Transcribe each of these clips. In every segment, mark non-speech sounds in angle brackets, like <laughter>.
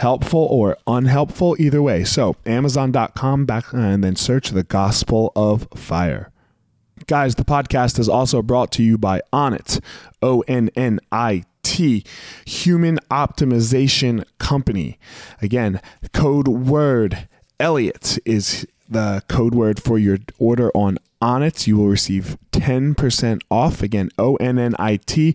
helpful or unhelpful, either way. So, Amazon.com back uh, and then search the Gospel of Fire. Guys, the podcast is also brought to you by Onnit, O N N I T, Human Optimization Company. Again, code word Eliot is the code word for your order on Onnit. You will receive 10% off. Again, O N N I T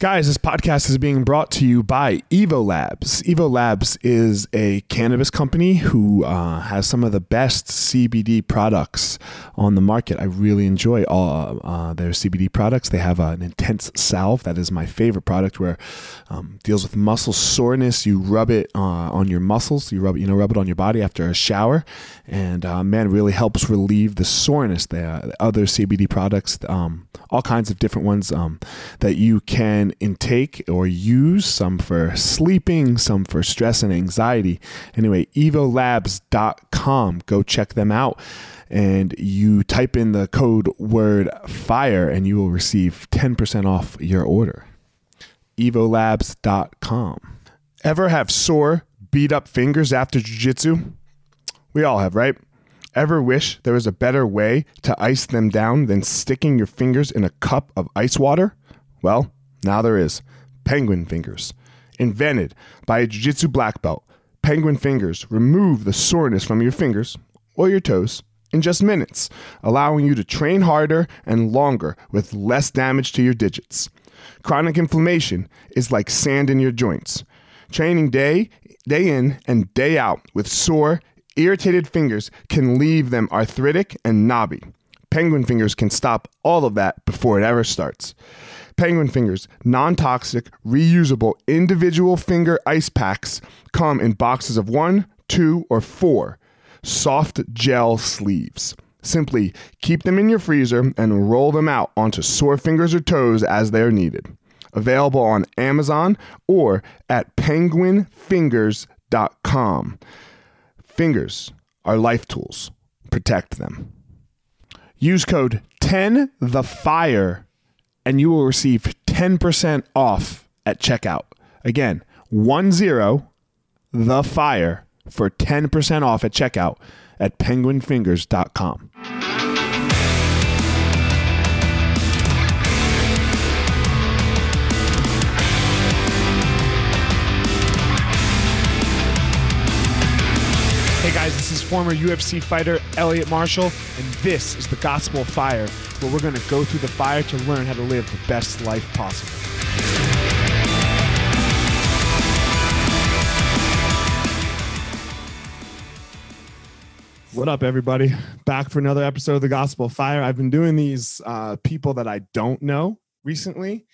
Guys, this podcast is being brought to you by Evo Labs. Evo Labs is a cannabis company who uh, has some of the best CBD products on the market. I really enjoy all uh, their CBD products. They have an intense salve that is my favorite product, where um, deals with muscle soreness. You rub it uh, on your muscles. You rub it, you know rub it on your body after a shower, and uh, man, really helps relieve the soreness. The other CBD products, um, all kinds of different ones um, that you can intake or use, some for sleeping, some for stress and anxiety. Anyway, evolabs.com. Go check them out. And you type in the code word fire and you will receive 10% off your order. evolabs.com. Ever have sore, beat up fingers after jujitsu? We all have, right? Ever wish there was a better way to ice them down than sticking your fingers in a cup of ice water? Well, now there is Penguin Fingers. Invented by a Jiu Jitsu black belt, Penguin Fingers remove the soreness from your fingers or your toes in just minutes, allowing you to train harder and longer with less damage to your digits. Chronic inflammation is like sand in your joints. Training day, day in and day out with sore, irritated fingers can leave them arthritic and knobby. Penguin Fingers can stop all of that before it ever starts. Penguin Fingers non toxic, reusable individual finger ice packs come in boxes of one, two, or four soft gel sleeves. Simply keep them in your freezer and roll them out onto sore fingers or toes as they are needed. Available on Amazon or at penguinfingers.com. Fingers are life tools. Protect them. Use code 10 the fire and you will receive 10% off at checkout. Again, 10 the fire for 10% off at checkout at penguinfingers.com. Hey guys, this is former UFC fighter Eliot Marshall, and this is the Gospel of Fire, where we're going to go through the fire to learn how to live the best life possible. What up, everybody? Back for another episode of the Gospel of Fire. I've been doing these uh, people that I don't know recently,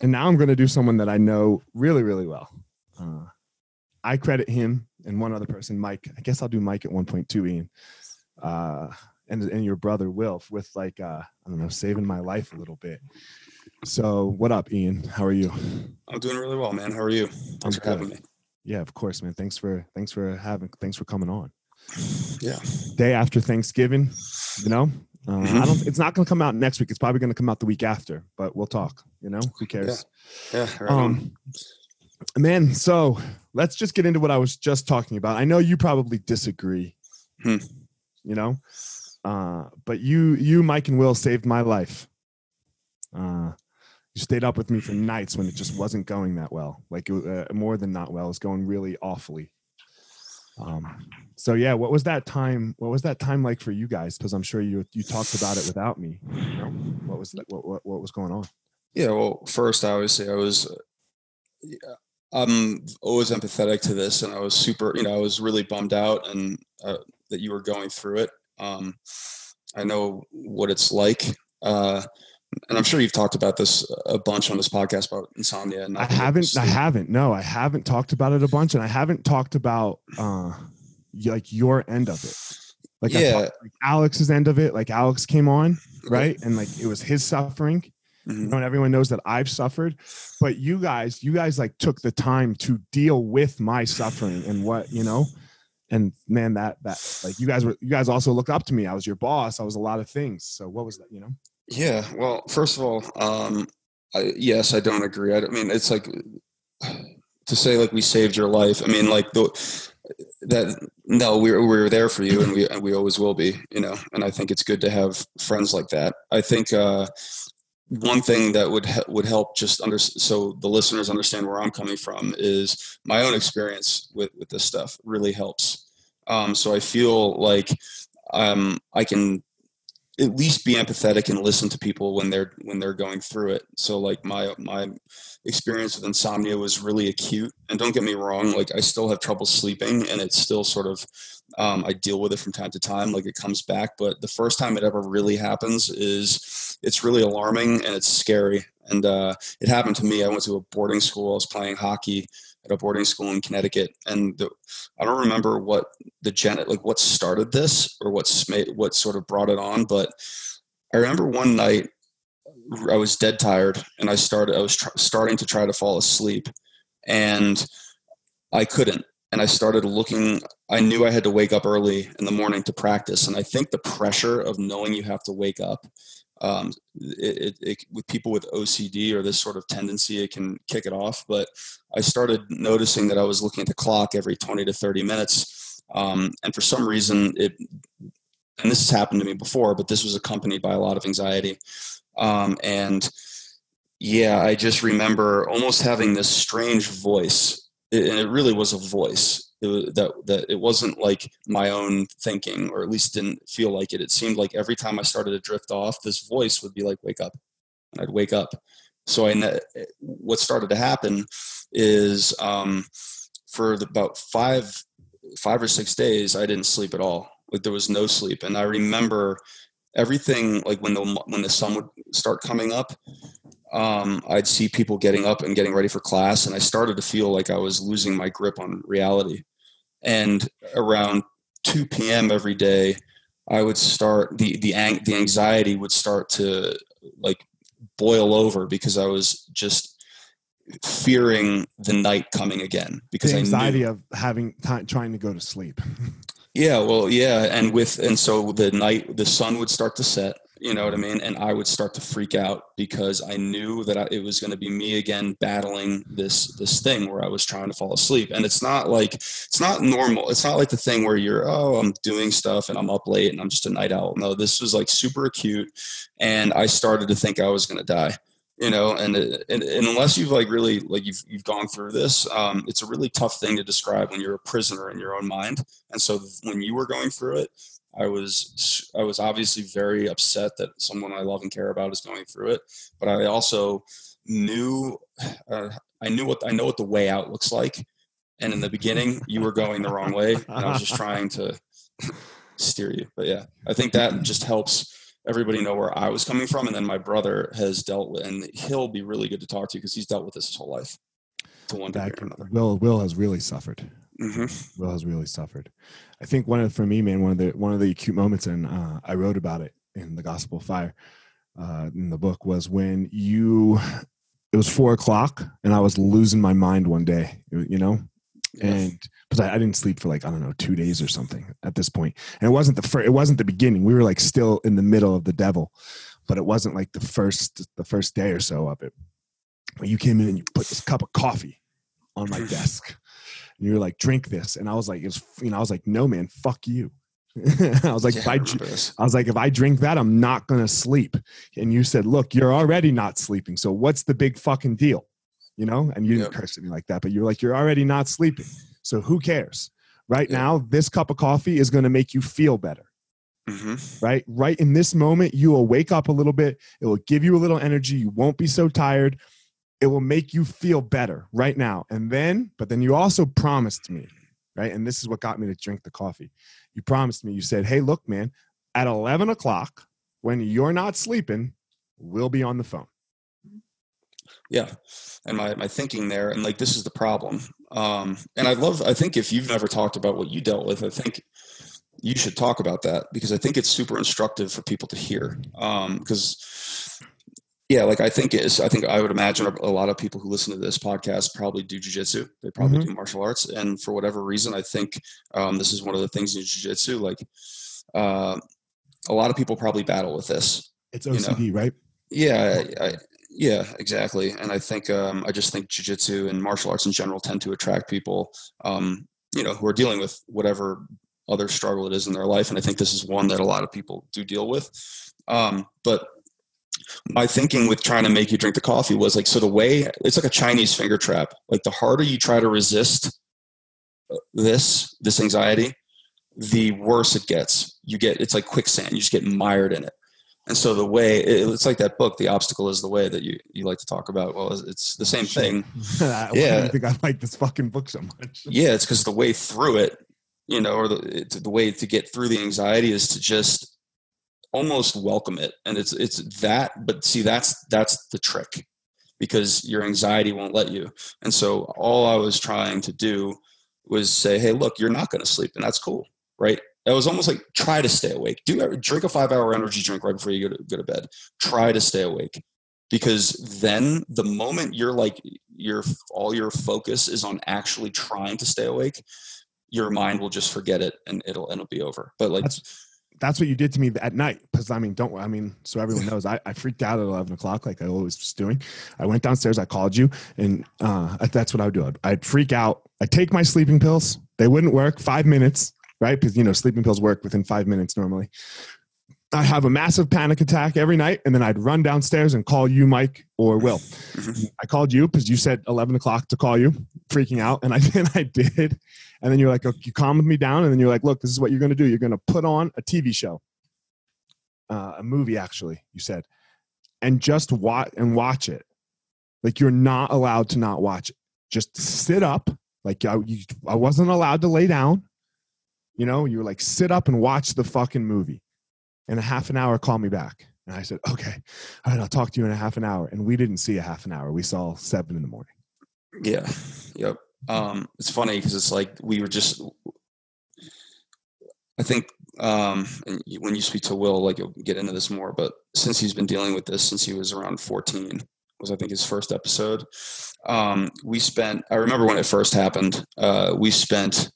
and now I'm going to do someone that I know really, really well. Uh, I credit him and one other person, Mike. I guess I'll do Mike at 1.2, Ian, uh, and and your brother Wilf with like uh, I don't know, saving my life a little bit. So, what up, Ian? How are you? I'm doing really well, man. How are you? Thanks I'm for having me. Yeah, of course, man. Thanks for thanks for having thanks for coming on. Yeah. Day after Thanksgiving, you know. Uh, Mhm. I don't. It's not going to come out next week. It's probably going to come out the week after. But we'll talk. You know, who cares? Yeah. Right on. Um, man, so let's just get into what I was just talking about. I know you probably disagree, Hmm. you know, uh, but you, you, Mike, and Will saved my life. Uh, you stayed up with me for nights when it just wasn't going that well. Like it, uh, more than not well, it was going really awfully. Um, so yeah, what was that time? What was that time like for you guys? Because I'm sure you you talked about it without me. You know, what was that? What, what what was going on? yeah. Well, first, I always say I was. Uh, yeah, I'm always empathetic to this, and I was super. You know, I was really bummed out, and uh, that you were going through it. Um, I know what it's like. Uh, and I'm sure you've talked about this a bunch on this podcast about insomnia. And I not being able to haven't. I haven't. No, I haven't talked about it a bunch, and I haven't talked about uh, like your end of it. Like, Yeah. talked, like Alex's end of it. Like Alex came on, right, and like it was his suffering. You Mhm. know, and everyone knows that I've suffered, but you guys, you guys like took the time to deal with my suffering and what you know. And man, that that like you guys were you guys also looked up to me. I was your boss. I was a lot of things. So what was that? You know. Yeah. Well, first of all, um, I, yes, I don't agree. I, I mean, it's like to say like we saved your life. I mean, like the that no, we were, we were there for you, and we and we always will be. You know, and I think it's good to have friends like that. I think uh, one thing that would would help just under so the listeners understand where I'm coming from is my own experience with with this stuff really helps. Um, so I feel like um, I can at least be empathetic and listen to people when they're when they're going through it. So like my my experience with insomnia was really acute. And don't get me wrong, like I still have trouble sleeping, and it's still sort of um, I deal with it from time to time. Like it comes back, but the first time it ever really happens is it's really alarming and it's scary. And uh, it happened to me. I went to a boarding school. I was playing hockey at a boarding school in Connecticut, and the, I don't remember what the gen like what started this or what's made what sort of brought it on but i remember one night i was dead tired and i started i was tr- starting to try to fall asleep and i couldn't and i started looking i knew i had to wake up early in the morning to practice and i think the pressure of knowing you have to wake up um, it, it, it, with people with ocd or this sort of tendency it can kick it off. But i started noticing that i was looking at the clock every 20 to 30 minutes. Um, and for some reason it and this has happened to me before but this was accompanied by a lot of anxiety. Um, and yeah i just remember almost having this strange voice. And it really was a voice it that, that it wasn't like my own thinking or at least didn't feel like it. It seemed like every time i started to drift off this voice would be like wake up and i'd wake up. So i what started to happen is um, for the, about five five or six days i didn't sleep at all. Like there was no sleep. And i remember everything like when the when the sun would start coming up um, i'd see people getting up and getting ready for class and i started to feel like i was losing my grip on reality and around 2 p.m every day I would start the the ang- the anxiety would start to like boil over because I was just fearing the night coming again because the I anxiety of having time trying to go to sleep. <laughs> yeah well yeah and with and so the night the sun would start to set you know what I mean? And I would start to freak out because I knew that I, it was going to be me again battling this this thing where I was trying to fall asleep. And it's not like it's not normal. It's not like the thing where you're oh I'm doing stuff and I'm up late and I'm just a night owl. No this was like super acute and I started to think I was going to die you know? And, and, and unless you've like really like you've, you've gone through this um, it's a really tough thing to describe when you're a prisoner in your own mind. And so when you were going through it i was i was obviously very upset that someone i love and care about is going through it but i also knew uh, i knew what i know what the way out looks like and in the beginning you were going the wrong way and i was just trying to steer you but yeah i think that just helps everybody know where I was coming from. And then my brother has dealt with, and he'll be really good to talk to because he's dealt with this his whole life to one degree or another. Will Will has really suffered. Mm-hmm. Will has really suffered. I think one of for me, man, one of the one of the acute moments, and uh, I wrote about it in the Gospel of Fire uh, in the book was when you. It was four o'clock, and I was losing my mind one day. You know, and because I, I, didn't sleep for like I don't know two days or something at this point, and it wasn't the first, it wasn't the beginning. We were like still in the middle of the devil, but it wasn't like the first the first day or so of it. When you came in and you put this cup of coffee on my desk, and you were like, "Drink this," and I was like, "It was you know," I was like, "No, man, fuck you." <laughs> I was like, yeah, if I, I, I was like, if I drink that, I'm not gonna sleep. And you said, look, you're already not sleeping. So what's the big fucking deal? you know, and you didn't curse at me like that, but you're like, you're already not sleeping. So who cares? Right yep. now, this cup of coffee is going to make you feel better. Mm-hmm. Right? Right in this moment, you will wake up a little bit. It will give you a little energy. You won't be so tired. It will make you feel better right now. And then, but then you also promised me, right? And this is what got me to drink the coffee. You promised me, you said, hey, look, man, at 11 o'clock, when you're not sleeping, we'll be on the phone yeah and my, my thinking there and like this is the problem um, and i love i think if you've never talked about what you dealt with i think you should talk about that because i think it's super instructive for people to hear because um, yeah like i think is i think i would imagine a lot of people who listen to this podcast probably do jiu-jitsu they probably mm-hmm. do martial arts and for whatever reason i think um, this is one of the things in jiu-jitsu like uh, a lot of people probably battle with this it's ocd you know? right yeah I, yeah, exactly. And I think um, I just think jujitsu and martial arts in general tend to attract people, um, you know, who are dealing with whatever other struggle it is in their life. And I think this is one that a lot of people do deal with. Um, but my thinking with trying to make you drink the coffee was like, so the way it's like a Chinese finger trap. Like the harder you try to resist uh, this, this anxiety, the worse it gets. You get, it's like quicksand. You just get mired in it. And so the way it's like that book, the obstacle is the way that you, you like to talk about. Well, it's the same thing. <laughs> yeah. I think I like this fucking book so much. yeah. It's because the way through it, you know, or the, the way to get through the anxiety is to just almost welcome it. And it's, it's that, but see, that's, that's the trick because your anxiety won't let you. And so all I was trying to do was say, Hey, look, you're not going to sleep and that's cool. Right. It was almost like try to stay awake. Do drink a five hour energy drink right before you go to, go to bed. Try to stay awake because then the moment you're like your all your focus is on actually trying to stay awake, your mind will just forget it and it'll it'll be over. But like that's, that's what you did to me at night. Because I mean, don't I mean, so everyone <laughs> knows I, I freaked out at eleven o'clock like I always was doing. I went downstairs, I called you, and uh, that's what I would do. I'd, I'd freak out. I'd take my sleeping pills. They wouldn't work. Five minutes right? Because you know sleeping pills work within five minutes normally. I have a massive panic attack every night, and then I'd run downstairs and call you, Mike or Will. Mm-hmm. I called you because you said eleven o'clock to call you, freaking out, and I <laughs> and I did. And then you're like, okay, you calmed me down, and then you're like, look, this is what you're going to do. You're going to put on a TV show, uh, a movie, actually. You said, and just watch and watch it. Like you're not allowed to not watch it. Just sit up. Like I, you, I wasn't allowed to lay down. You know, you were like, sit up and watch the fucking movie. In a half an hour, call me back. And I said, okay, all right, I'll talk to you in a half an hour. And we didn't see a half an hour. We saw seven in the morning. Yeah. Yep. Um, it's funny because it's like we were just I think um, and when you speak to Will, like you'll get into this more, but since he's been dealing with this since he was around 14, was I think his first episode. Um, we spent, I remember when it first happened, uh, we spent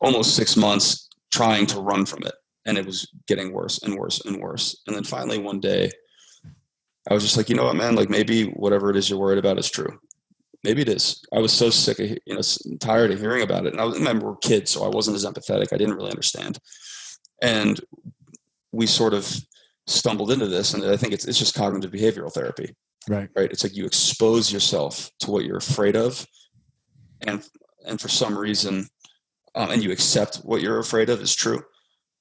almost six months trying to run from it, and it was getting worse and worse and worse. And then finally, one day, I was just like, you know what, man, like maybe whatever it is you're worried about is true. Maybe it is. I was so sick of, you know, tired of hearing about it. And I remember, we're kids, so I wasn't as empathetic. I didn't really understand. And we sort of stumbled into this, and I think it's, it's just cognitive behavioral therapy Right. right it's like you expose yourself to what you're afraid of and and for some reason um, and you accept what you're afraid of is true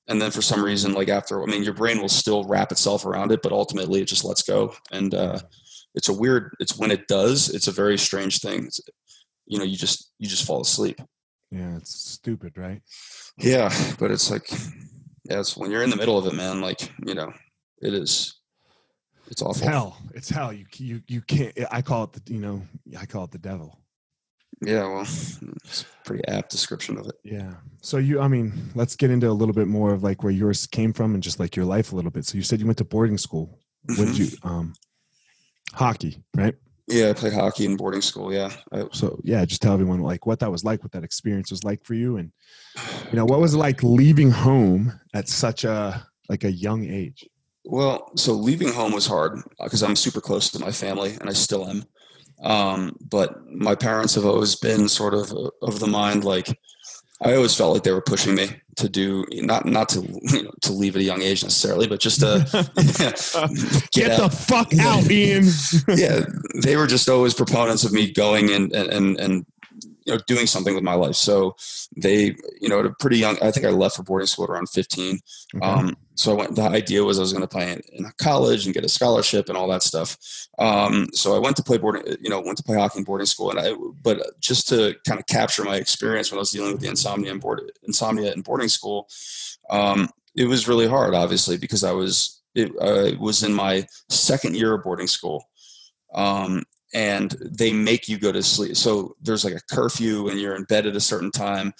and then for some reason like after i mean your brain will still wrap itself around it but ultimately it just lets go and uh, it's a weird it's when it does it's a very strange thing it's, you know you just you just fall asleep Yeah, it's stupid, right? yeah but it's like yeah it's when you're in the middle of it man like you know it is it's It's awful hell. It's hell. You you you can't. I call it the you know I call it the devil. yeah well it's a pretty apt description of it Yeah. So you, I mean, let's get into a little bit more of like where yours came from and just like your life a little bit. So you said you went to boarding school. What did Mhm. you? Um, hockey, right? Yeah, I played hockey in boarding school. Yeah, I, So yeah, just tell everyone like what that was like, what that experience was like for you, and you know what was it like leaving home at such a like a young age. well, so leaving home was hard because I'm super close to my family, and I still am. Um, but my parents have always been sort of of the mind like I always felt like they were pushing me to do not not to you know, to leave at a young age necessarily, but just to <laughs> get, Get the fuck out, Ian. <laughs> yeah, they were just always proponents of me going and and and, and you know doing something with my life. So they, you know, at a pretty young, I think I left for boarding school at around 15. Okay. Um, so I went. The idea was I was going to play in, in college and get a scholarship and all that stuff. Um, so I went to play boarding, you know, went to play hockey in boarding school, and I. But just to kind of capture my experience when I was dealing with the insomnia and board, insomnia in boarding school, um, it was really hard, obviously, because I was it, I was in my second year of boarding school. Um, and they make you go to sleep. So there's like a curfew and you're in bed at a certain time.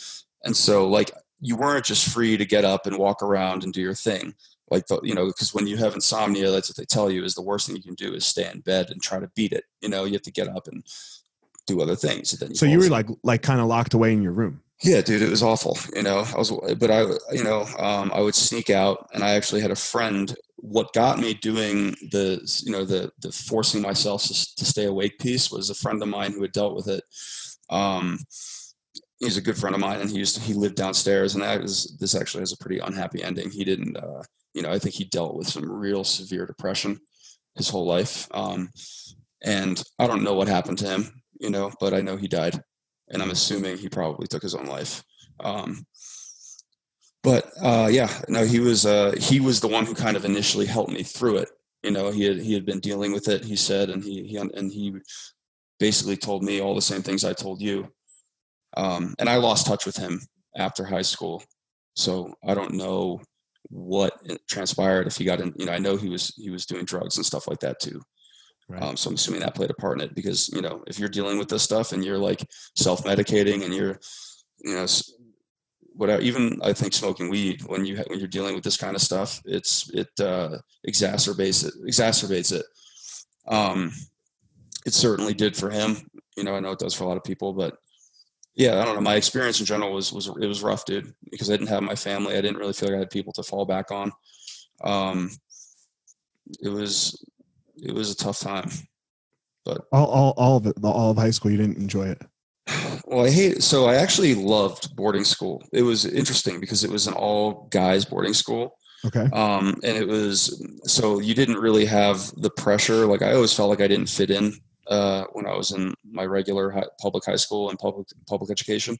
And so like you weren't just free to get up and walk around and do your thing. Like, the, you know, because when you have insomnia, that's what they tell you is the worst thing you can do is stay in bed and try to beat it. You know, you have to get up and do other things. Then so you were like like kind of locked away in your room. Yeah, dude, it was awful. You know, I was, but I, you know, um, I would sneak out, and I actually had a friend. What got me doing the, you know, the the forcing myself to, to stay awake piece was a friend of mine who had dealt with it. Um, he's a good friend of mine, and he used to, he lived downstairs, and that was this actually has a pretty unhappy ending. He didn't, uh, you know, I think he dealt with some real severe depression his whole life, um, and I don't know what happened to him, you know, but I know he died and I'm assuming he probably took his own life. Um, but uh, yeah, no, he was uh, he was the one who kind of initially helped me through it. You know, he had he had been dealing with it. He said, and he he and he basically told me all the same things I told you. Um, and I lost touch with him after high school, so I don't know what transpired if he got in. You know, I know he was he was doing drugs and stuff like that too. Right. Um, so I'm assuming that played a part in it because you know if you're dealing with this stuff and you're like self-medicating and you're you know whatever even I think smoking weed when you when you're dealing with this kind of stuff it's it uh, exacerbates it exacerbates it. Um, it certainly did for him. You know I know it does for a lot of people, but yeah I don't know. My experience in general was was it was rough, dude, because I didn't have my family. I didn't really feel like I had people to fall back on. Um, it was it was a tough time. All all all of it, all of high school, you didn't enjoy it. Well, I hate so I actually loved boarding school. It was interesting because it was an all guys boarding school. Okay. Um, and it was so you didn't really have the pressure. Like I always felt like I didn't fit in uh, when I was in my regular high, public high school and public public education.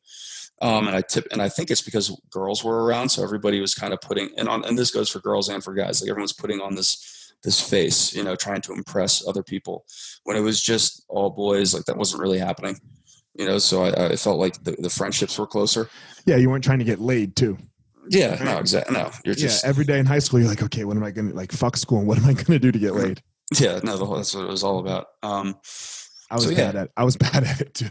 Um, and I tip, and I think it's because girls were around, so everybody was kind of putting and on. And this goes for girls and for guys. Like everyone's putting on this this face, you know, trying to impress other people. When it was just all boys, like that wasn't really happening. You know, so I, I felt like the, the friendships were closer. Yeah, you weren't trying to get laid too. Yeah, no, exactly. No, you're just yeah, every day in high school, you're like, okay, what am I gonna like? Fuck school. and What am I gonna do to get laid? Yeah, no, the whole, that's what it was all about. Um, I was So, yeah. bad at. I was <laughs> bad at it too.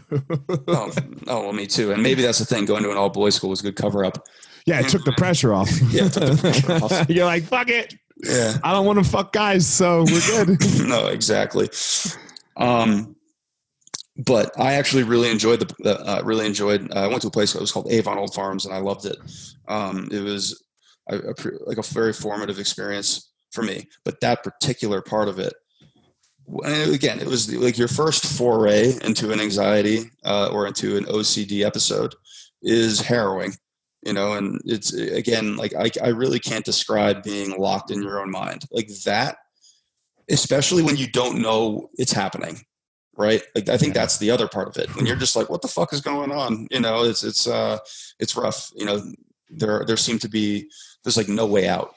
oh, oh, well, me too. And maybe that's the thing. Going to an all boys school was a good cover up. Yeah, it took the <laughs> pressure off. Yeah, it took the pressure off. <laughs> You're like, fuck it. Yeah. I don't want to fuck guys, so we're good. no, exactly. Um, but I actually really enjoyed the, the uh, really enjoyed. Uh, I went to a place that was called Avon Old Farms, and I loved it. Um, it was a, a, like a very formative experience for me. But that particular part of it, again, it was like your first foray into an anxiety uh, or into an OCD episode is harrowing you know and it's again like I, I really can't describe being locked in your own mind. Like that especially when you don't know it's happening right? Like i think that's the other part of it. When you're just like what the fuck is going on? You know it's it's uh it's rough you know there there seem to be there's like no way out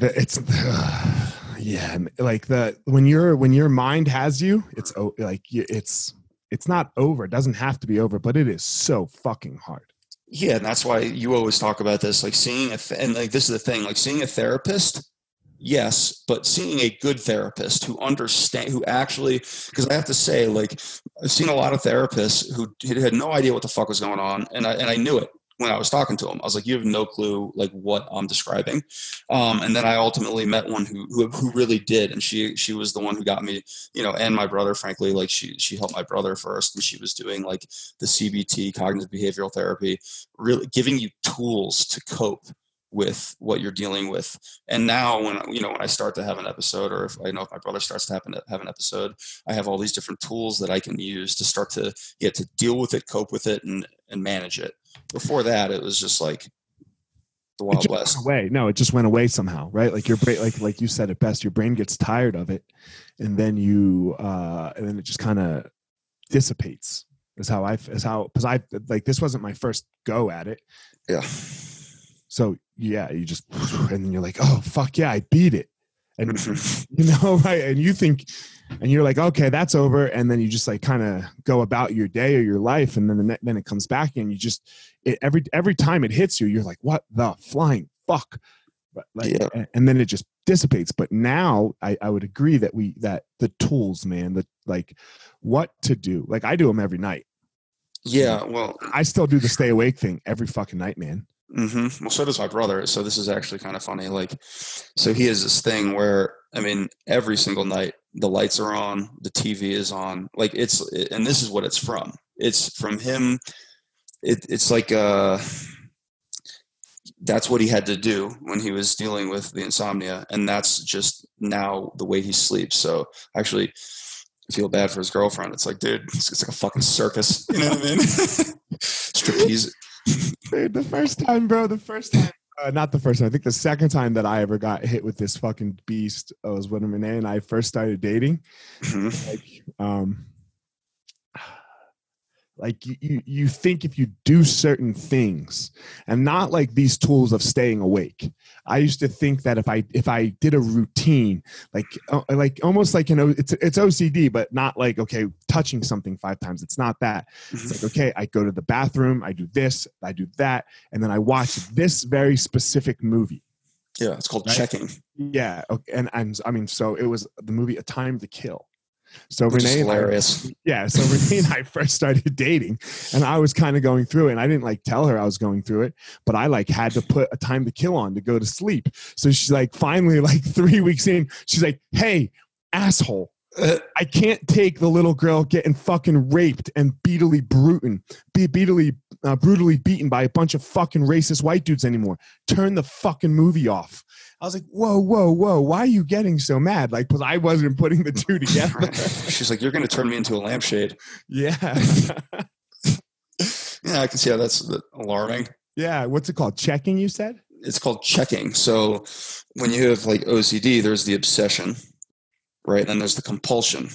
It's uh, yeah, like the when your when your mind has you, it's like it's it's not over. It doesn't have to be over, but it is so fucking hard. Yeah, and that's why you always talk about this, like seeing a th- and like this is the thing, like seeing a therapist. Yes, but seeing a good therapist who understand, who actually, because I have to say, like I've seen a lot of therapists who had no idea what the fuck was going on, and I and I knew it when I was talking to them. I was like, you have no clue like what I'm describing. Um, and then I ultimately met one who, who who really did, and she she was the one who got me, you know, and my brother. Frankly, like she she helped my brother first, and she was doing like the CBT, cognitive behavioral therapy, really giving you tools to cope with what you're dealing with. And now when you know when I start to have an episode, or if I know if my brother starts to happen to have an episode, I have all these different tools that I can use to start to get to deal with it, cope with it, and and manage it. Before that, it was just like the It wild just west. went away. No, it just went away somehow, right? Like your brain, like like you said it best. Your brain gets tired of it, and then you uh and then it just kind of dissipates. Is how I is how because I like this wasn't my first go at it. Yeah. So yeah, you just and then you're like, oh fuck yeah, I beat it, and you know <laughs> right, and you think, and you're like, okay, that's over, and then you just like kind of go about your day or your life, and then the then it comes back, and you just it, every every time it hits you, you're like, what the flying fuck, But, like, Yeah. and then it just dissipates. But now I, I would agree that we that the tools, man, that like what to do. Like I do them every night. Yeah, well, I still do the stay awake thing every fucking night, man. Hmm Well, so does my brother. So this is actually kind of funny. Like, so he has this thing where I mean, every single night the lights are on, the TV is on. Like it's, and this is what it's from. It's from him. It, it's like uh, that's what he had to do when he was dealing with the insomnia, and that's just now the way he sleeps. So actually. Feel bad for his girlfriend. It's like, dude, it's, it's like a fucking circus. You know what I mean? <laughs> Striptease. Dude, the first time, bro, the first time, uh, not the first time, I think the second time that I ever got hit with this fucking beast uh, was when Renee and I first started dating. Mhm. Like, um, like you, you, think if you do certain things and not like these tools of staying awake. I used to think that if I if I did a routine, like uh, like almost like you know it's it's OCD, but not like okay touching something five times. It's not that. It's like, okay, I go to the bathroom, I do this, I do that, and then I watch this very specific movie. Yeah, it's called Right. checking. Yeah. Okay, and, and I mean, so it was the movie A Time to Kill. So Which Renee and I, yeah, so <laughs> Renee and I first started dating, and I was kind of going through it, and I didn't like tell her I was going through it, but I like had to put a time to kill on to go to sleep. So she's like, finally, like <laughs> three weeks in, she's like, "Hey, asshole, <laughs> I can't take the little girl getting fucking raped and beatily brutal, be beatily, uh, brutally beaten by a bunch of fucking racist white dudes anymore. Turn the fucking movie off. I was like, whoa, whoa, whoa. Why are you getting so mad? Like, because I wasn't putting the two <laughs> together. She's like, you're going to turn me into a lampshade. yeah. <laughs> Yeah, I can see how that's alarming. yeah. What's it called? Checking, you said? It's called checking. So when you have like OCD, there's the obsession, right? And then there's the compulsion.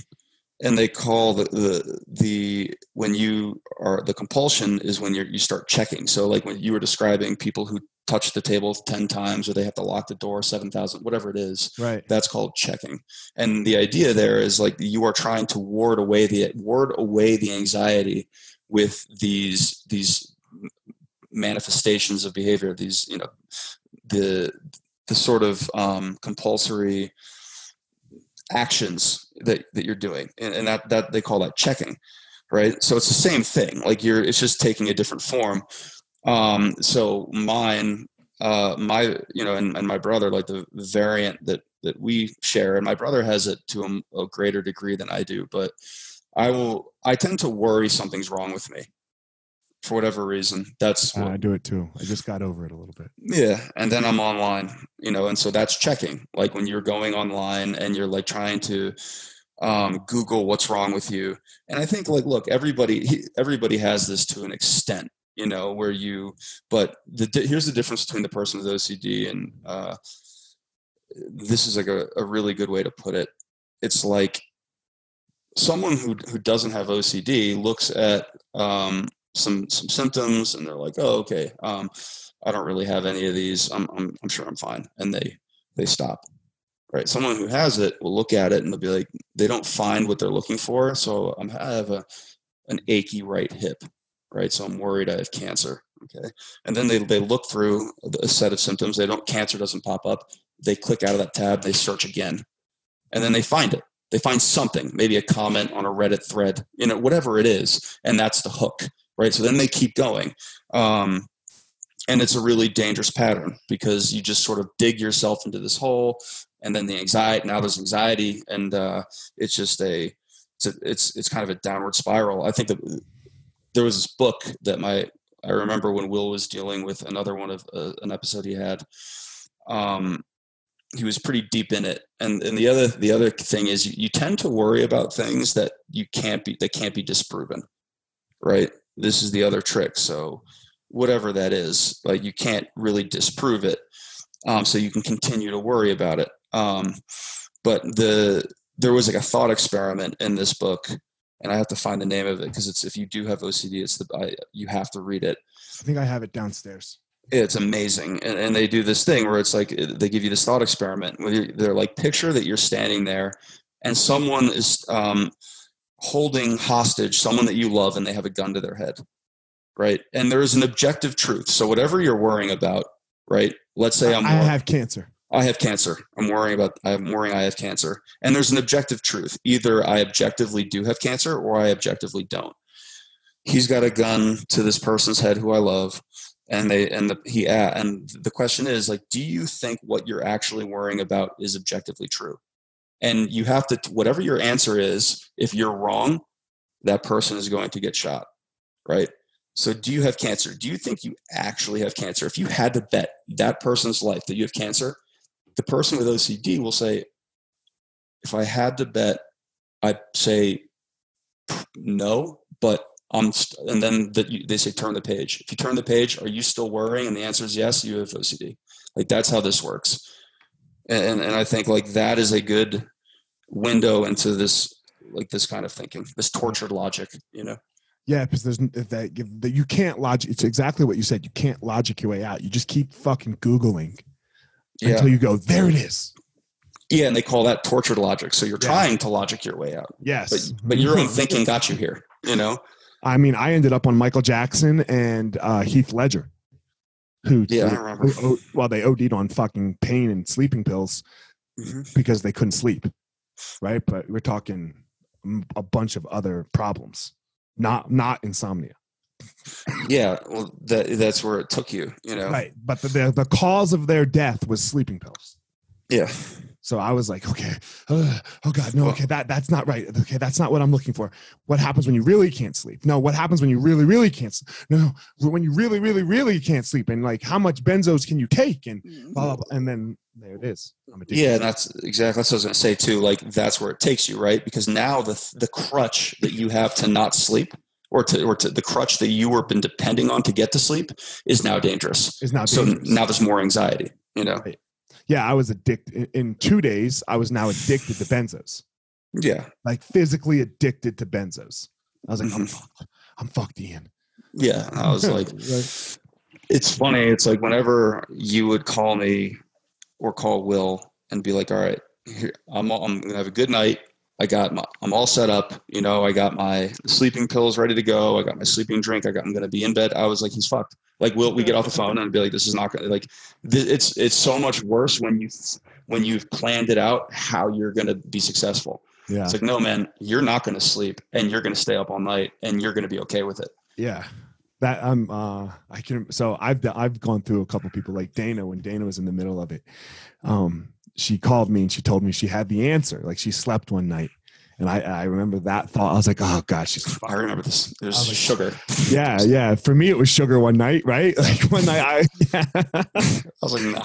And they call the, the the when you are the compulsion is when you you start checking. So like when you were describing people who touch the table ten times or they have to lock the door seven thousand, whatever it is, Right. that's called checking. And the idea there is like you are trying to ward away the ward away the anxiety with these these manifestations of behavior these you know the the sort of um, compulsory actions that, that you're doing. And, and that that they call that checking right? So it's the same thing. Like you're it's just taking a different form Um, so mine, uh, my, you know, and, and my brother, like the variant that that we share, and my brother has it to a, a greater degree than I do, but I will, I tend to worry something's wrong with me for whatever reason. That's what, I do it too. I just got over it a little bit. yeah, and then I'm online, you know, and so that's checking. Like when you're going online and you're like trying to um, Google what's wrong with you, and I think like, look, everybody everybody has this to an extent, you know, where you. But the here's the difference between the person with OCD and uh, this is like a, a really good way to put it. It's like someone who who doesn't have OCD looks at um, some some symptoms and they're like, oh, okay, um, I don't really have any of these. I'm, I'm I'm sure I'm fine, and they they stop. Right. Someone who has it will look at it and they'll be like, they don't find what they're looking for. So I'm, I have a an achy right hip. Right. So I'm worried I have cancer. Okay. And then they they look through a set of symptoms. They don't cancer doesn't pop up. They click out of that tab. They search again, and then they find it they find something, maybe a comment on a Reddit thread, you know, whatever it is, and that's the hook, right? So then they keep going. Um, and it's a really dangerous pattern because you just sort of dig yourself into this hole, and then the anxiety. Now there's anxiety, and uh, it's just a it's, a, it's it's kind of a downward spiral. I think that there was this book that my I remember when Will was dealing with another one of uh, an episode he had. Um, he was pretty deep in it and and the other the other thing is you, you tend to worry about things that you can't be that can't be disproven right this is the other trick so whatever that is like you can't really disprove it um, so you can continue to worry about it um, but the there was like a thought experiment in this book and i have to find the name of it because it's if you do have ocd it's the I, you have to read it I think I have it downstairs. it's amazing and, and they do this thing where it's like they give you this thought experiment where they're like picture that you're standing there and someone is um, holding hostage someone that you love and they have a gun to their head right and there is an objective truth so whatever you're worrying about right let's say i'm I have cancer. I have cancer. I'm worrying about. I'm worrying I have cancer. And there's an objective truth. Either I objectively do have cancer, or I objectively don't. He's got a gun to this person's head who I love, and they and the he and the question is like, do you think what you're actually worrying about is objectively true? And you have to whatever your answer is. If you're wrong, that person is going to get shot, right? So, do you have cancer? Do you think you actually have cancer? If you had to bet that person's life that you have cancer, the person with OCD will say, if I had to bet, I'd say no, but I'm, st-, and then you, they say turn the page. If you turn the page, are you still worrying? And the answer is yes, you have OCD. Like that's how this works. And, and I think like that is a good window into this, like this kind of thinking, this tortured logic, you know? Yeah, because there's n- that, that you can't logic. It's exactly what you said. You can't logic your way out. You just keep fucking googling Yeah. until you go, there it is. Yeah. And they call that tortured logic. So you're Yeah. trying to logic your way out, Yes, but, but your own <laughs> thinking got you here, you know? I mean, I ended up on Michael Jackson and uh, Heath Ledger, who Yeah, I who- remember. who- well, they OD'd on fucking pain and sleeping pills Mhm. because they couldn't sleep, right? But we're talking a bunch of other problems, not not insomnia, Yeah, well, that that's where it took you, you know. right? But the, the the cause of their death was sleeping pills. Yeah, So I was like, okay, uh, oh god, no, okay, that that's not right. Okay, that's not what I'm looking for. What happens when you really can't sleep? No, what happens when you really, really can't? s- No, when you really, really, really can't sleep, and like, how much benzos can you take? And blah, blah, blah. and then there it is. I'm yeah, that's exactly that's what I was gonna say too. Like that's where it takes you, right? Because now the the crutch that you have to not sleep, or to or to the crutch that you were been depending on to get to sleep, is now dangerous. It's not So dangerous. now there's more anxiety, you know. yeah, I was addicted. In, two days, I was now addicted to benzos, Yeah, like physically addicted to benzos. I was like, I'm Mhm. fucked. I'm fucked, Ian. yeah. I was like, <laughs> Right. it's funny. It's like whenever you would call me or call Will and be like, "All right, here, I'm I'm gonna have a good night. I got my I'm all set up. You know, I got my sleeping pills ready to go. I got my sleeping drink. I got I'm gonna be in bed." I was like, "He's fucked." Like, Will we get off the phone and be like, "This is not gonna like." Th- it's it's so much worse when you when you've planned it out how you're gonna be successful. yeah, It's like, no, man, you're not gonna sleep and you're gonna stay up all night and you're gonna be okay with it. yeah. that I'm uh I can so I've I've gone through a couple people like Dana when Dana was in the middle of it. Um she called me and she told me she had the answer. Like she slept one night. And I, I remember that thought. I was like, oh God, she's I remember this. There's was like- sugar. yeah, yeah. For me, it was sugar one night, right? <laughs> Like one night, I. yeah. I was like, no.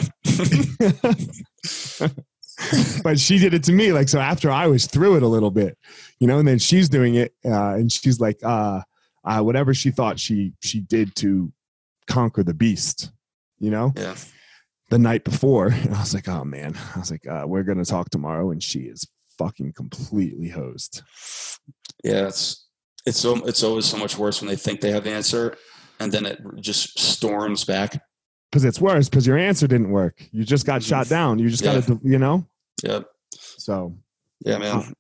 <laughs> but she did it to me. Like so, after I was through it a little bit, you know, and then she's doing it, uh, and she's like, uh, uh, whatever she thought she she did to conquer the beast, you know, Yeah. The night before. <laughs> And I was like, oh man, I was like, uh, we're gonna talk tomorrow, and she is fucking completely hosed. Yeah. It's it's so it's always so much worse when they think they have the answer, and then it just storms back. Because it's worse because your answer didn't work. You just got shot down. You just Yeah. got to, you know. Yeah. So Yeah, man.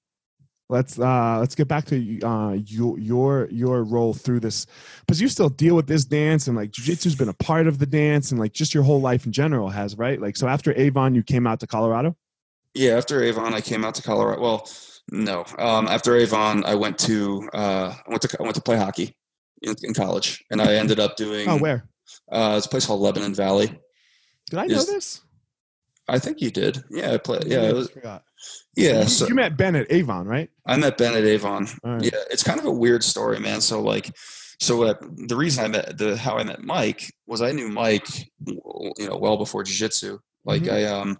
Let's uh let's get back to uh your your your role through this because you still deal with this dance and like jiu-jitsu's been a part of the dance and like just your whole life in general has right like so after avon you came out to colorado Yeah, after Avon, I came out to Colorado. Well, no. Um, after Avon, I went to uh, I went to I went to play hockey in, in college, and I ended up doing. oh where Uh, it's a place called Lebanon Valley. did i know Is- this I think you did. Yeah, I play. Yeah, I it was, forgot. Yeah. you, So you met ben at avon right I met Ben at Avon. Right. Yeah, it's kind of a weird story, man. So like, so uh, the reason I met the how I met Mike was I knew Mike, you know, well before jiu-jitsu. Like Mhm. I um,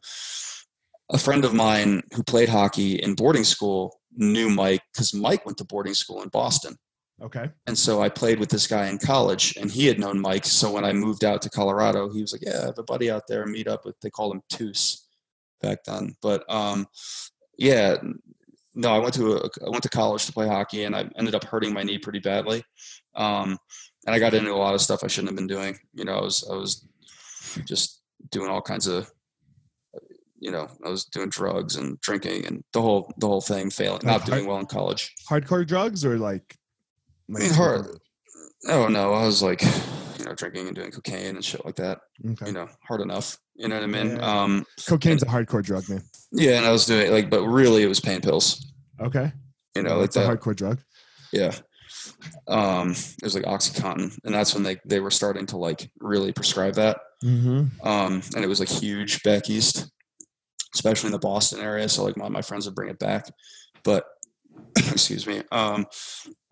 a friend of mine who played hockey in boarding school knew Mike because Mike went to boarding school in Boston. okay And so I played with this guy in college, and he had known Mike. So when I moved out to Colorado, he was like, "Yeah, I have a buddy out there. Meet up with." They called him Toos back then. But um, yeah, no, I went to a, I went to college to play hockey, and I ended up hurting my knee pretty badly. Um, and I got into a lot of stuff I shouldn't have been doing. You know, I was I was just doing all kinds of you know i was doing drugs and drinking and the whole the whole thing failing Like not doing well in college hardcore drugs or like, I mean, hard. Oh no, I was like, you know, drinking and doing cocaine and shit like that. okay You know, hard enough. You know what I mean? Yeah. Um, cocaine's a hardcore drug man yeah, and I was doing like, but really, it was pain pills. okay You know, like it's a that. hardcore drug Yeah. Um, it was like OxyContin, and that's when they they were starting to like really prescribe that. mm-hmm. Um, and it was like huge back east, especially in the Boston area. So like my my friends would bring it back, but <clears throat> excuse me. Um,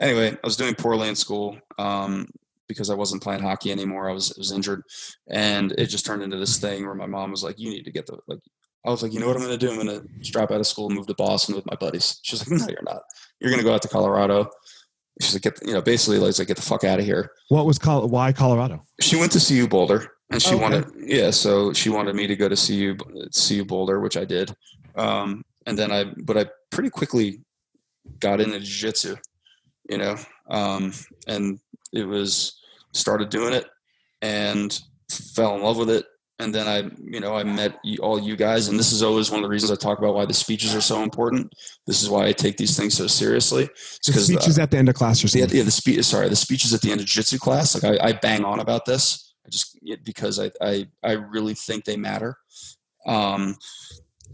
anyway, I was doing poorly in school um, because I wasn't playing hockey anymore. I was I was injured, and it just turned into this thing where my mom was like, "You need to get the like." I was like, "You know what I'm going to do? I'm going to drop out of school and move to Boston with my buddies." She's like, "No, you're not. You're going to go out to Colorado." She's like, "Get you know, basically like, like get the fuck out of here." what was col- why colorado She went to CU Boulder, and she Okay. wanted yeah, so she wanted me to go to CU CU Boulder, which I did. Um, and then I, but I pretty quickly got into jiu-jitsu, you know, um, and it was started doing it and fell in love with it. And then I, you know, I met all you guys, and this is always one of the reasons I talk about why the speeches are so important. This is why I take these things so seriously. It's the because speeches at the end of class or something yeah, the speech. Sorry, the speeches at the end of jiu-jitsu class. Like I, I bang on about this. I just because I, I I really think they matter. Um,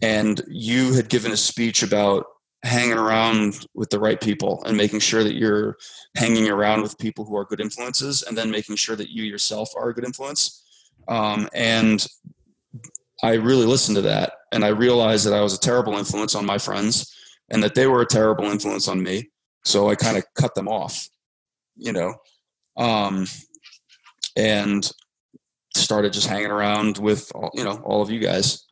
and you had given a speech about hanging around with the right people and making sure that you're hanging around with people who are good influences, and then making sure that you yourself are a good influence. Um, and I really listened to that, and I realized that I was a terrible influence on my friends, and that they were a terrible influence on me. So I kind of cut them off, you know, um, and started just hanging around with all, you know all of you guys.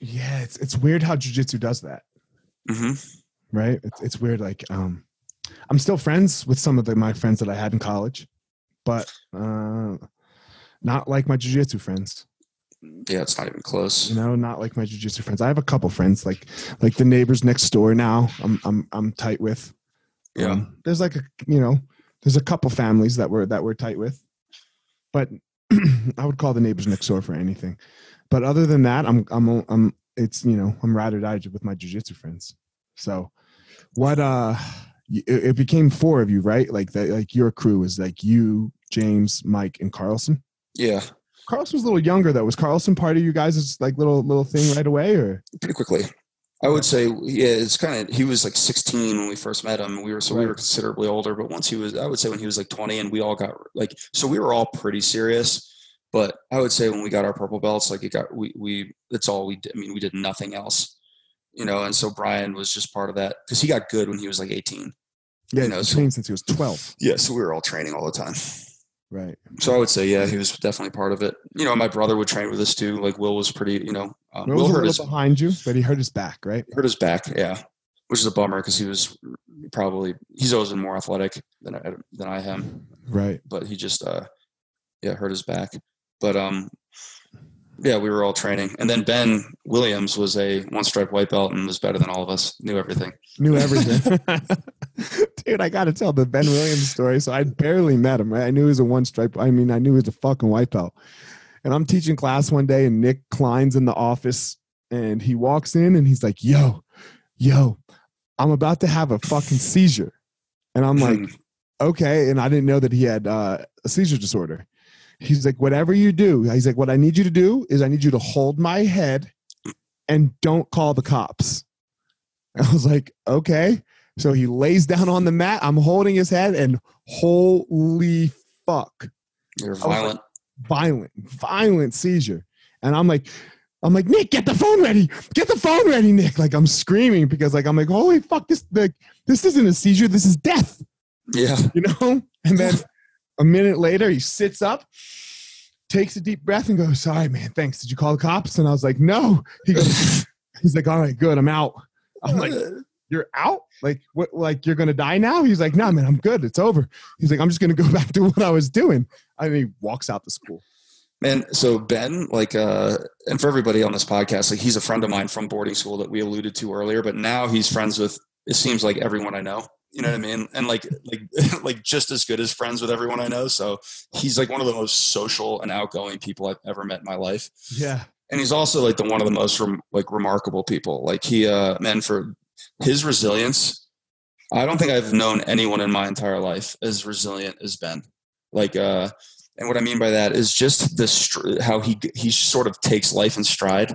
yeah it's, it's weird how jiu-jitsu does that. Hmm right? It's, it's weird like um i'm still friends with some of the, my friends that i had in college but uh not like my jiu-jitsu friends. Yeah, it's not even close. you know not like my jiu-jitsu friends. I have a couple friends like like the neighbors next door now i'm i'm, I'm tight with. Yeah, Um, there's like a you know there's a couple families that we're that we're tight with but <clears throat> i would call the neighbors next door for anything. But other than that i'm i'm i'm it's you know i'm ride or die with my jiu-jitsu friends. So what uh it, it became four of you right like that like your crew is like you james mike and carlson yeah, carlson was a little younger though was carlson part of you guys' like little little thing right away or pretty quickly. I would say, yeah, it's kind of. He was like 16 when we first met him. We were so we were considerably older. But once he was, I would say when he was like 20, and we all got like, so we were all pretty serious. But I would say when we got our purple belts, like it got we we that's all we did. I mean, we did nothing else, you know. And so Brian was just part of that because he got good when he was like 18. Yeah, You know, so- trained since he was 12. Yeah, so we were all training all the time. Right. So I would say, yeah, he was definitely part of it. You know, my brother would train with us too. Like Will was pretty, you know, um, Will Will hurt his behind you, but he hurt his back, right? hurt his back, yeah, which is a bummer because he was probably he's always been more athletic than I, than I am, Right. but he just uh, yeah hurt his back. But um, yeah, we were all training, and then Ben Williams was a one stripe white belt and was better than all of us. Knew everything. Knew everything. <laughs> <laughs> Dude, I got to tell the Ben Williams story. So I barely met him, right? I knew he was a one stripe. I mean, I knew he was a fucking white belt. And I'm teaching class one day, and Nick Klein's in the office, and he walks in and he's like, Yo, yo, I'm about to have a fucking seizure. And I'm like, <laughs> okay. And I didn't know that he had uh, a seizure disorder. He's like, whatever you do, he's like, what I need you to do is I need you to hold my head and don't call the cops. <laughs> I was like, okay. So he lays down on the mat. I'm holding his head, and holy fuck, You're was like- violent. violent, violent seizure. And I'm like, I'm like, Nick, get the phone ready. Get the phone ready, Nick. Like I'm screaming because like I'm like, holy fuck, this like this isn't a seizure, this is death. yeah, You know? And then <laughs> a minute later, he sits up, takes a deep breath, and goes, Sorry, man, thanks. Did you call the cops? And I was like, No. He goes, <laughs> He's like, All right, good, I'm out. I'm like, You're out? Like what like you're gonna die now? He's like, No, man, I'm good. It's over. He's like, I'm just gonna go <laughs> back to what I was doing. I mean, he walks out the school. Man, so Ben, like, uh, and for everybody on this podcast, like, he's a friend of mine from boarding school that we alluded to earlier, but now he's friends with, it seems like everyone I know. You know what I mean? And like, like, <laughs> like, just as good as friends with everyone I know. So he's like one of the most social and outgoing people I've ever met in my life. Yeah. And he's also like the one of the most rem- like remarkable people. Like he, uh, man, for his resilience, I don't think I've known anyone in my entire life as resilient as Ben. Like, uh, and what I mean by that is just the str- how he he sort of takes life in stride.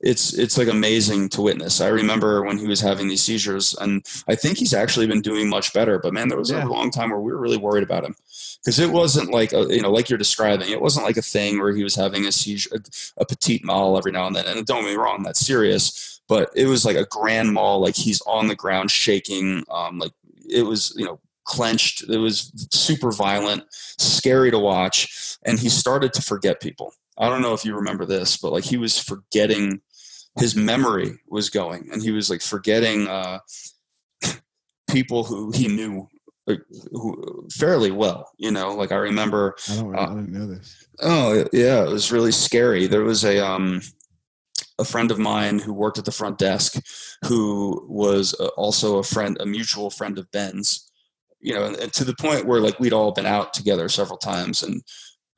It's it's like amazing to witness. I remember when he was having these seizures, and I think he's actually been doing much better. But man, there was Yeah. a long time where we were really worried about him because it wasn't like a, you know like you're describing. It wasn't like a thing where he was having a seizure, a, a petit mal every now and then. And don't get me wrong, that's serious. But it was like a grand mal, like he's on the ground shaking, um, like it was you know clenched. It was super violent scary to watch and he started to forget people i don't know if you remember this but like he was forgetting his memory was going and he was like forgetting uh <laughs> people who he knew like, who, fairly well you know like i remember I don't Uh, I didn't know this. Oh yeah, it was really scary. There was a um a friend of mine who worked at the front desk who was uh, also a friend, a mutual friend of Ben's. You know, and, and to the point where like we'd all been out together several times, and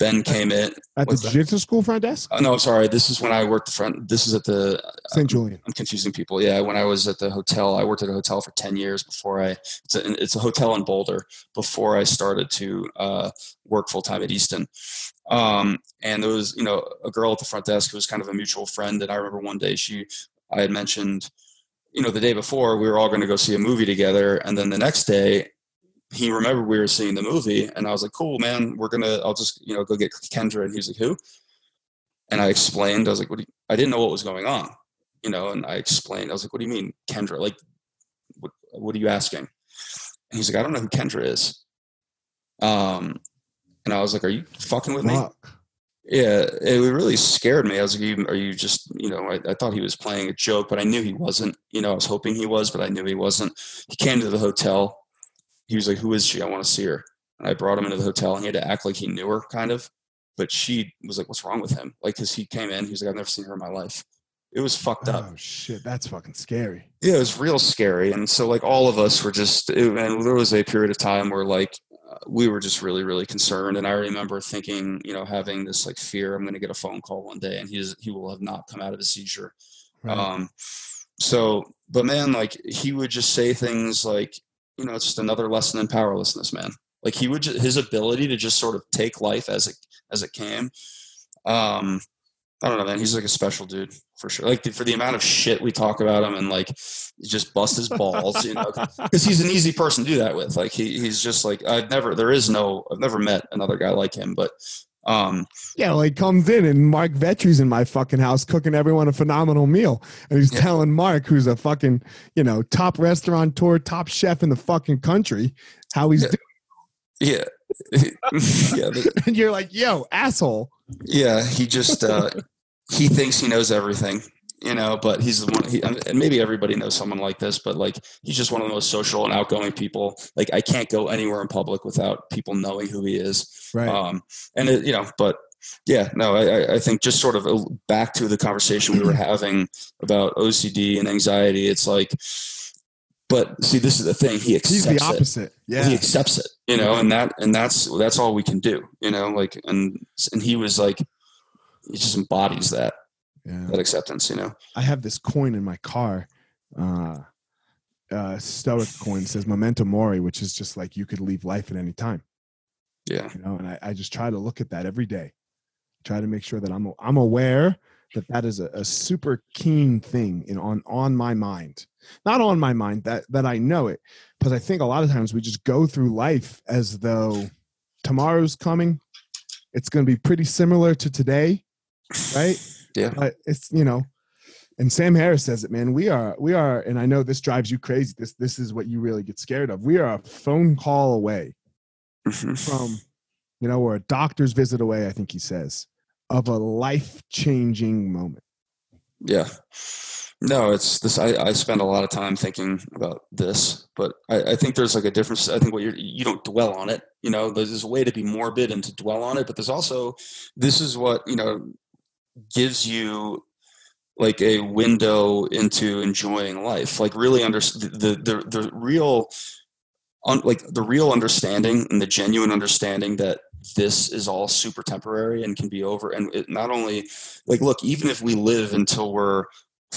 Ben came in. At the jiu-jitsu school front desk? Oh, no, sorry. This is when I worked the front. This is at the St. Julien. I'm confusing people. Yeah, when I was at the hotel, I worked at a hotel for ten years before I. It's a, it's a hotel in Boulder before I started to uh, work full time at Easton. Um, and there was, you know, a girl at the front desk who was kind of a mutual friend. And I remember one day she, I had mentioned, you know, the day before we were all going to go see a movie together, and then the next day. He remembered we were seeing the movie, and I was like, "Cool, man. We're gonna. I'll just, you know, go get Kendra." And he was like, "Who?" And I explained. I was like, "What?" Do you, I didn't know what was going on you know, and I explained, I was like, what do you mean, Kendra? Like, what, what are you asking? And he's like, I don't know who Kendra is. Um, and I was like, are you fucking with me? Yeah, it really scared me. I was like, "You- are you just, you know, I, I thought he was playing a joke, but I knew he wasn't. You know, I was hoping he was, but I knew he wasn't. He came to the hotel. He was like, who is she? I want to see her. And I brought him into the hotel and he had to act like he knew her, kind of. But she was like, what's wrong with him? Like, because he came in, he was like, I've never seen her in my life. It was fucked up. Oh shit, that's fucking scary. Yeah, it was real scary. And so, like, all of us were just, it, and there was a period of time where, like, uh, we were just really, really concerned. And I remember thinking, you know, having this like fear, I'm going to get a phone call one day and he's, he will have not come out of a seizure. Right. Um, so, but man, like, he would just say things like, you know, it's just another lesson in powerlessness, man. Like, he would, his ability to just sort of take life as it, as it came. Um, I don't know, man. He's like a special dude for sure. Like for the amount of shit we talk about him and like just bust his balls, you know, because he's an easy person to do that with. Like he, he's just like I've never, there is no, I've never met another guy like him. But um, yeah, well, he comes in and Marc Vetri's in my fucking house cooking everyone a phenomenal meal, and he's Yeah. telling Marc, who's a fucking you know top restaurateur, top chef in the fucking country, how he's Yeah. doing, yeah, <laughs> yeah, <laughs> and you're like, yo, asshole. yeah. He just uh, he thinks he knows everything, you know. But he's the one. He, and maybe everybody knows someone like this, but like he's just one of the most social and outgoing people. Like I can't go anywhere in public without people knowing who he is. Right. um, and it, you know but yeah no I, I- think just sort of uh, back to the conversation we were <clears throat> having about ocd and anxiety it's like but see this is the thing he he's accepts the it opposite. Yeah. he accepts it you know and that and that's that's all we can do you know like and and he was like he just embodies that yeah. that acceptance you know I have this coin in my car. Uh, uh, Stoic coin says "Memento Mori," which is just like you could leave life at any time. yeah you know and I, I just try to look at that every day try to make sure that i'm i'm aware that that is a, a super keen thing in on on my mind not on my mind that that i know it because i think a lot of times we just go through life as though tomorrow's coming it's going to be pretty similar to today right yeah but it's you know and sam harris says it man we are we are and i know this drives you crazy this this is what you really get scared of we are a phone call away Mhm. from you know or a doctor's visit away i think he says of a life-changing moment Yeah. No, it's this. I, I spend a lot of time thinking about this, but I, I think there's like a difference. I think what you're, you don't dwell on it. You know, there's a way to be morbid and to dwell on it, but there's also, this is what, you know, gives you like a window into enjoying life. Like really under the, the, the real, un, like the real understanding and the genuine understanding that this is all super temporary and can be over. And it not only like, look, even if we live until we're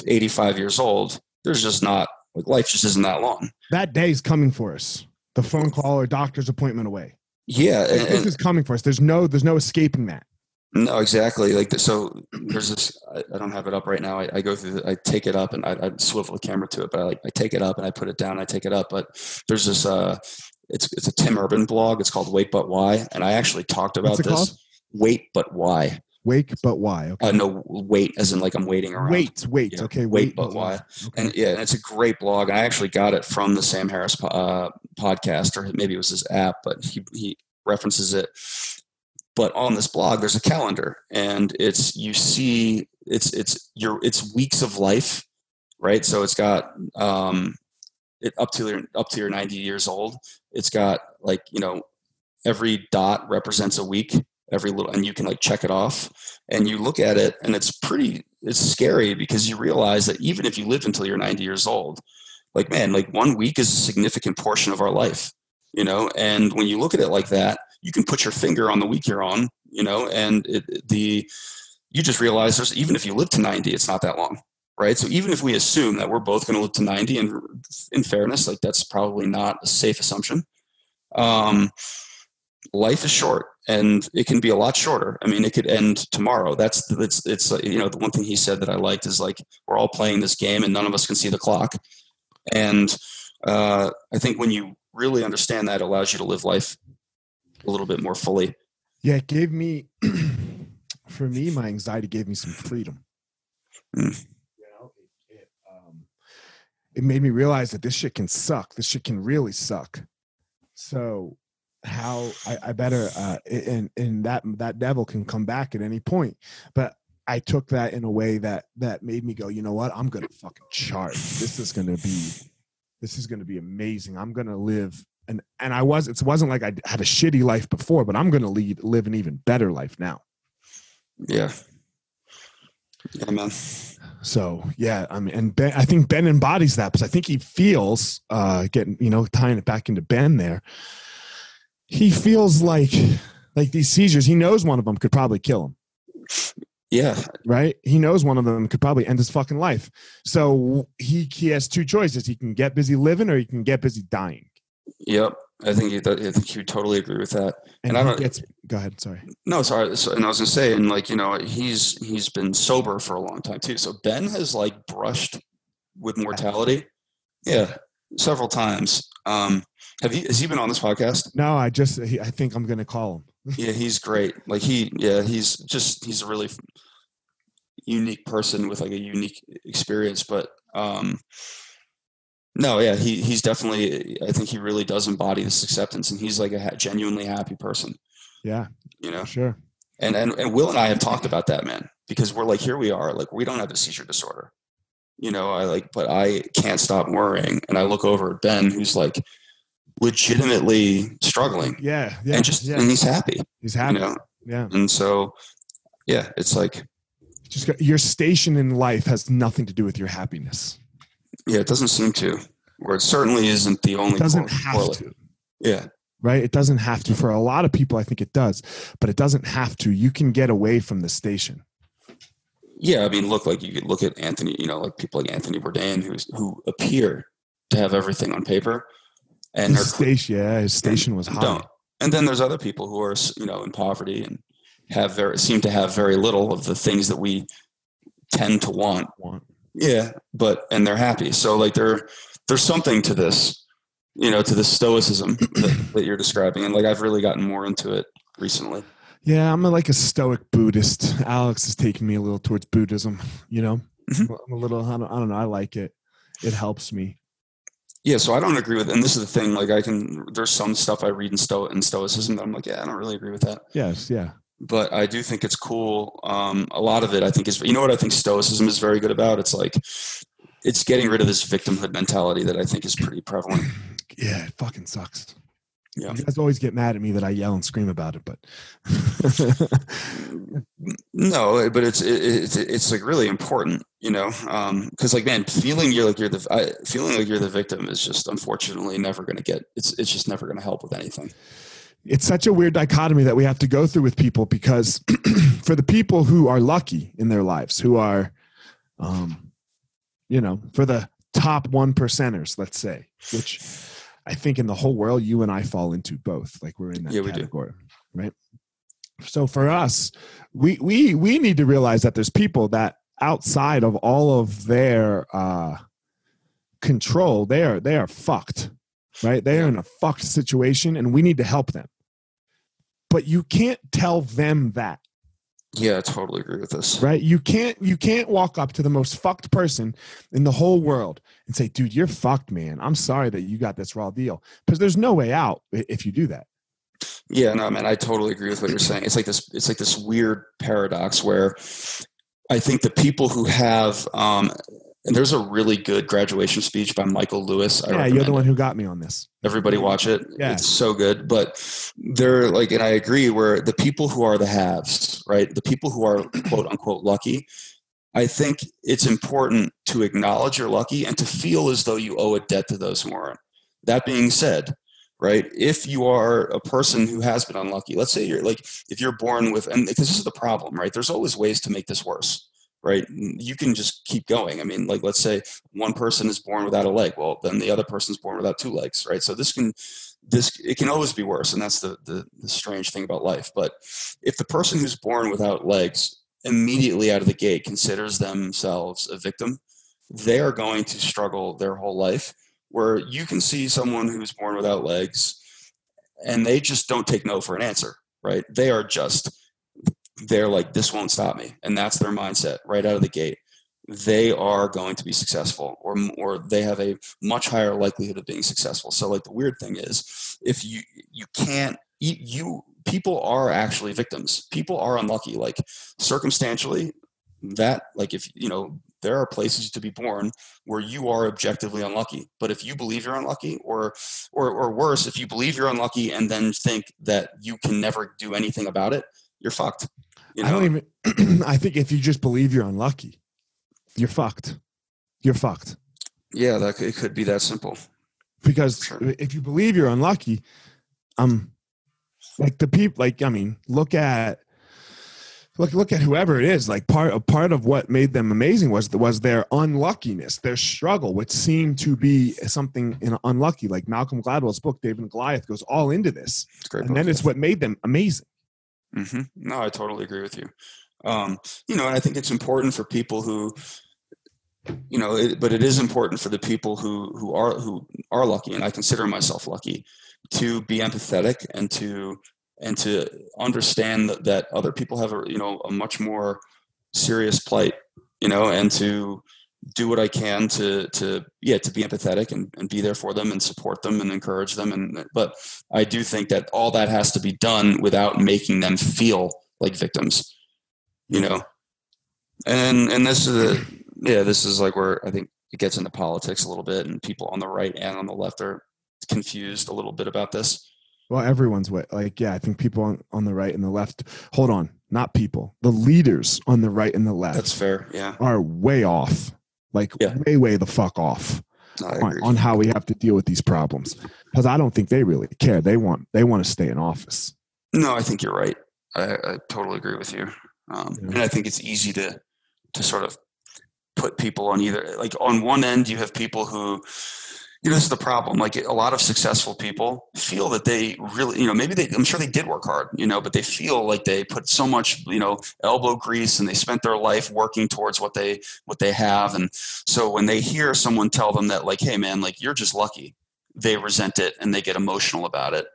85 years old, there's just not like life just isn't that long. that day's coming for us the phone call or doctor's appointment away Yeah, and, this is coming for us there's no there's no escaping that no, exactly. Like so, there's this. I, I don't have it up right now. I, I go through. The, I take it up and I, I swivel the camera to it, but I like I take it up and I put it down. I take it up, but there's this. Uh, it's it's a Tim Urban blog. It's called Wait But Why, and I actually talked about this. called? Wait But Why? wake but why okay Uh, no, wait, as in like I'm waiting around. wait wait Yeah, okay wait, but why? okay. and yeah, and it's a great blog. I actually got it from the Sam Harris uh, podcast, or maybe it was his app, but he he references it. But on this blog, there's a calendar, and it's you see it's it's your it's weeks of life, right? So it's got um, it up to your up to your 90 years old. It's got like you know every dot represents a week every little and you can like check it off and you look at it and it's pretty it's scary because you realize that even if you live until you're 90 years old like man like one week is a significant portion of our life you know and when you look at it like that you can put your finger on the week you're on you know and it, the you just realize there's even if you live to 90 it's not that long right? So even if we assume that we're both going to live to 90 and in fairness like that's probably not a safe assumption. Um, life is short and it can be a lot shorter. I mean it could end tomorrow. That's it's it's you know the one thing he said that i liked is like we're all playing this game and none of us can see the clock. And uh, i think when you really understand that it allows you to live life a little bit more fully. Yeah it gave me <clears throat> for me my anxiety gave me some freedom. Mm. you know it, it, um, it made me realize that this shit can suck. This shit can really suck. So how i, I better uh and and that that devil can come back at any point. But i took that in a way that that made me go you know what? I'm gonna fucking charge. This is gonna be this is gonna be amazing. I'm gonna live and and i was it wasn't like i had a shitty life before but i'm gonna lead live an even better life now yeah yeah man So yeah, I mean, and Ben, I think Ben embodies that because I think he feels, uh, getting you know, tying it back into Ben there. He feels like, like these seizures. He knows one of them could probably kill him, yeah right? He knows one of them could probably end his fucking life. So he he has two choices: he can get busy living or he can get busy dying. Yep. I think he, I think he would totally agree with that. And, And I don't- gets, go ahead. Sorry. No, sorry. So, and I was gonna say, and like you know, he's he's been sober for a long time too. So Ben has like brushed with mortality, yeah, several times. Um, have you? Has he been on this podcast? No, I just, he, I think I'm going to call him. <laughs> Yeah, he's great. Like he, yeah, he's just he's a really unique person with like a unique experience. But um, no, yeah, he he's definitely. I think he really does embody this acceptance, and he's like a ha- genuinely happy person. Yeah, You know. sure. And, and and Will and I have talked about that, man, because we're like, here we are, like we don't have a seizure disorder, you know. I like, but I can't stop worrying, and I look over at Ben, who's like legitimately struggling, Yeah. Yeah. and just yeah. and he's happy, He's you happy. know. Yeah. And so, yeah, it's like, Just got, your station in life has nothing to do with your happiness. Yeah, it doesn't seem to, or it certainly isn't the only. It doesn't have to. Yeah, right? It doesn't have to. For a lot of people, I think it does, but it doesn't have to. You can get away from the station. yeah. I mean, look, like you could look at Anthony, you know, like people like Anthony Bourdain, who's who appear to have everything on paper, and His station, yeah, his station was high. don't. And then there's other people who are, you know, in poverty and have very seem to have very little of the things that we tend to want. Want. Yeah, but and they're happy. So like there, there's something to this, you know, to the stoicism that, <clears throat> that you're describing, and like I've really gotten more into it recently. Yeah, I'm a, like a stoic Buddhist. Alex is taking me a little towards Buddhism. You know, Mhm. I'm a little. I don't, I don't know. I like it. It helps me. Yeah, so I don't agree with, and this is the thing. Like I can, there's some stuff I read in sto in stoicism that I'm like, yeah, I don't really agree with that. Yes. Yeah. But I do think it's cool. Um, a lot of it, I think, is you know what I think Stoicism is very good about. It's like it's getting rid of this victimhood mentality that I think is pretty prevalent. Yeah. It fucking sucks. Yeah. You guys always get mad at me that I yell and scream about it, but <laughs> No, but it's it, it's it's like really important, you know, because like man, feeling you're like you're the I, feeling like you're the victim is just unfortunately never going to get it's it's just never going to help with anything. It's such a weird dichotomy that we have to go through with people because <clears throat> for the people who are lucky in their lives, who are, um, you know, for the top one percenters, let's say, which I think in the whole world, you and I fall into both. Like we're in that Yeah, category, right? So for us, we we we need to realize that there's people that outside of all of their uh, control, they are they are fucked, right? They are in a fucked situation, and we need to help them. But you can't tell them that, Yeah, I totally agree with this. right? You can't you can't walk up to the most fucked person in the whole world and say, "Dude, you're fucked, man. I'm sorry that you got this raw deal." Because there's no way out if you do that. Yeah, no, man, I totally agree with what you're saying. It's like this. It's like this weird paradox where I think the people who have, um, and there's a really good graduation speech by Michael Lewis. I yeah, you're the one who got me on this. Everybody watch it. Yeah. It's so good. But they're like, and I agree, where the people who are the haves, right? The people who are quote unquote lucky, I think it's important to acknowledge you're lucky and to feel as though you owe a debt to those who aren't. That being said, right, if you are a person who has been unlucky, let's say you're like, if you're born with, and because this is the problem, right? There's always ways to make this worse. Right, you can just keep going. I mean, like, let's say one person is born without a leg. Well then the other person's born without two legs right? So this can this it can always be worse and that's the, the the strange thing about life. But if the person who's born without legs immediately out of the gate considers themselves a victim they are going to struggle their whole life where you can see someone who's born without legs and they just don't take no for an answer right? They are just they're like this won't stop me. And that's their mindset right out of the gate. They are going to be successful or or they have a much higher likelihood of being successful. So like the weird thing is if you you can't you, you people are actually victims. People are unlucky. Like circumstantially that like if you know there are places to be born where you are objectively unlucky. But if you believe you're unlucky or or or worse if you believe you're unlucky and then think that you can never do anything about it you're fucked you know I don't even. <clears throat> I think if you just believe you're unlucky, you're fucked. You're fucked. yeah that could, it could be that simple because Sure. if you believe you're unlucky um like the people like i mean look at look look at whoever it is like part of part of what made them amazing was was their unluckiness their struggle which seemed to be something in unlucky like malcolm gladwell's book david and goliath goes all into this It's great and book, then it's what made them amazing hmm No, I totally agree with you. Um, you know, I think it's important for people who, you know, it, but it is important for the people who who are who are lucky, and I consider myself lucky, to be empathetic and to and to understand that, that other people have a you know a much more serious plight, you know, and to do what I can to to yeah to be empathetic and, and be there for them and support them and encourage them and but I do think that all that has to be done without making them feel like victims, you know. And and this is a, yeah, this is like where I think it gets into politics a little bit, and people on the right and on the left are confused a little bit about this. well everyone's way like yeah i think people on, on the right and the left hold on not people the leaders on the right and the left That's fair, yeah. are way off like Yeah. way way the fuck off on, on how we have to deal with these problems because i don't think they really care they want they want to stay in office No, I think you're right. I, I totally agree with you. Um, Yeah. And I think it's easy to to sort of put people on either like on one end you have people who you know this is the problem. Like a lot of successful people feel that they really you know maybe they i'm sure they did work hard you know but they feel like they put so much you know elbow grease and they spent their life working towards what they what they have. And so when they hear someone tell them that like hey man like you're just lucky they resent it and they get emotional about it.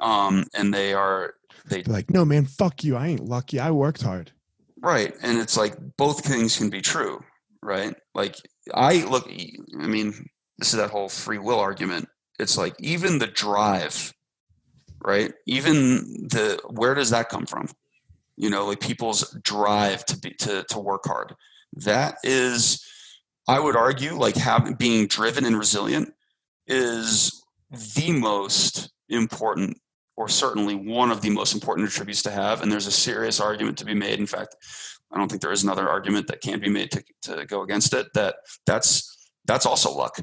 Um and they are they They're like no man fuck you. I ain't lucky. I worked hard. Right. And it's like both things can be true, right? Like I look I mean, this is that whole free will argument. It's like even the drive, right? Even the where does that come from? You know, like people's drive to be to to work hard. That is I would argue like having being driven and resilient is the most important or certainly one of the most important attributes to have. And there's a serious argument to be made. In fact, I don't think there is another argument that can be made to, to go against it. That that's that's also luck.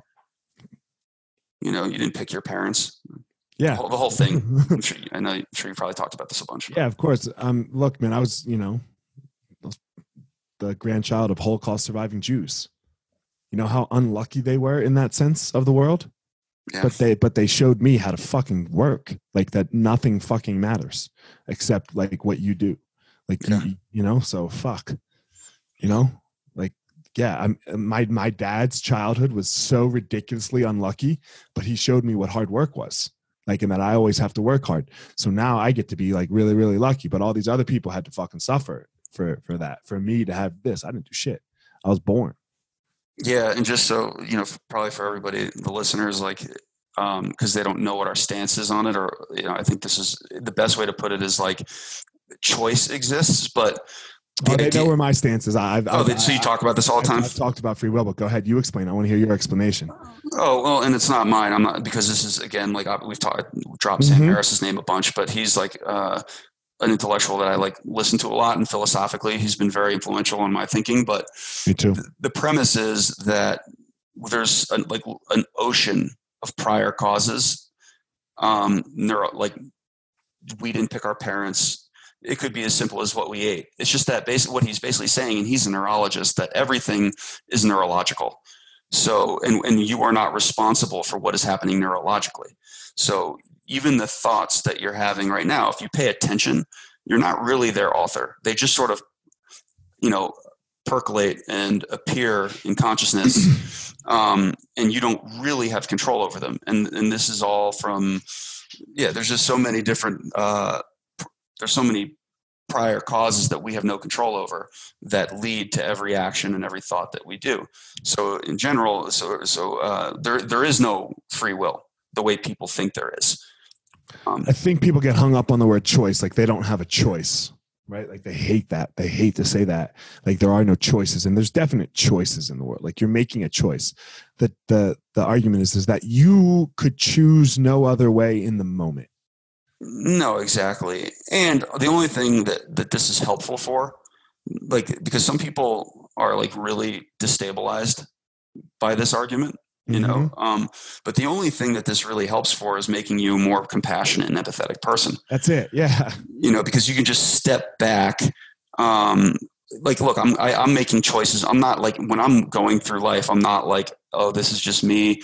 You know, you didn't pick your parents. yeah The whole, the whole thing. <laughs> I'm sure, you- I know. I'm sure you probably talked about this a bunch. yeah of course um look man i was you know the grandchild of holocaust surviving jews you know how unlucky they were in that sense of the world Yeah. but they but they showed me how to fucking work like that nothing fucking matters except like what you do like Yeah. you, you know so fuck you know yeah i'm uh, my my dad's childhood was so ridiculously unlucky but he showed me what hard work was like and that i always have to work hard. So now i get to be like really really lucky but all these other people had to fucking suffer for for that for me to have this. I didn't do shit. I was born. Yeah, and just so you know, probably for everybody, the listeners, like, um, because they don't know what our stance is on it, or you know, I think this is the best way to put it is like, choice exists, but oh, they know where my stance is I've, oh, I've, so you talk about this all the time. I've talked about free will, but go ahead. You explain. I want to hear your explanation. Oh well, and it's not mine. I'm not because this is again like we've talked dropped Sam Mhm. Harris's name a bunch, but he's like uh, an intellectual that I like listen to a lot, and philosophically, he's been very influential in my thinking. But Me too. th- the premise is that there's a, like an ocean of prior causes. Um, neuro, like we didn't pick our parents. It could be as simple as what we ate. It's just that basically what he's basically saying, and he's a neurologist, that everything is neurological. So, and, and you are not responsible for what is happening neurologically. So, even the thoughts that you're having right now, if you pay attention, you're not really their author. They just sort of, you know, percolate and appear in consciousness, <clears throat> um, and you don't really have control over them. And and this is all from, yeah. There's just so many different. Uh, there's so many prior causes that we have no control over that lead to every action and every thought that we do. So in general, so so uh, there there is no free will the way people think there is. Um, I think people get hung up on the word choice, like they don't have a choice, right? Like they hate that. They hate to say that. Like there are no choices, and there's definite choices in the world. Like you're making a choice. The the the argument is is that you could choose no other way in the moment. No, exactly. And the only thing that, that this is helpful for, like, because some people are like really destabilized by this argument, you know, Mhm. um, but the only thing that this really helps for is making you a more compassionate and empathetic person, That's it. Yeah. <laughs> you know, because you can just step back um, like look i'm I, am i am making choices i'm not like when i'm going through life i'm not like oh this is just me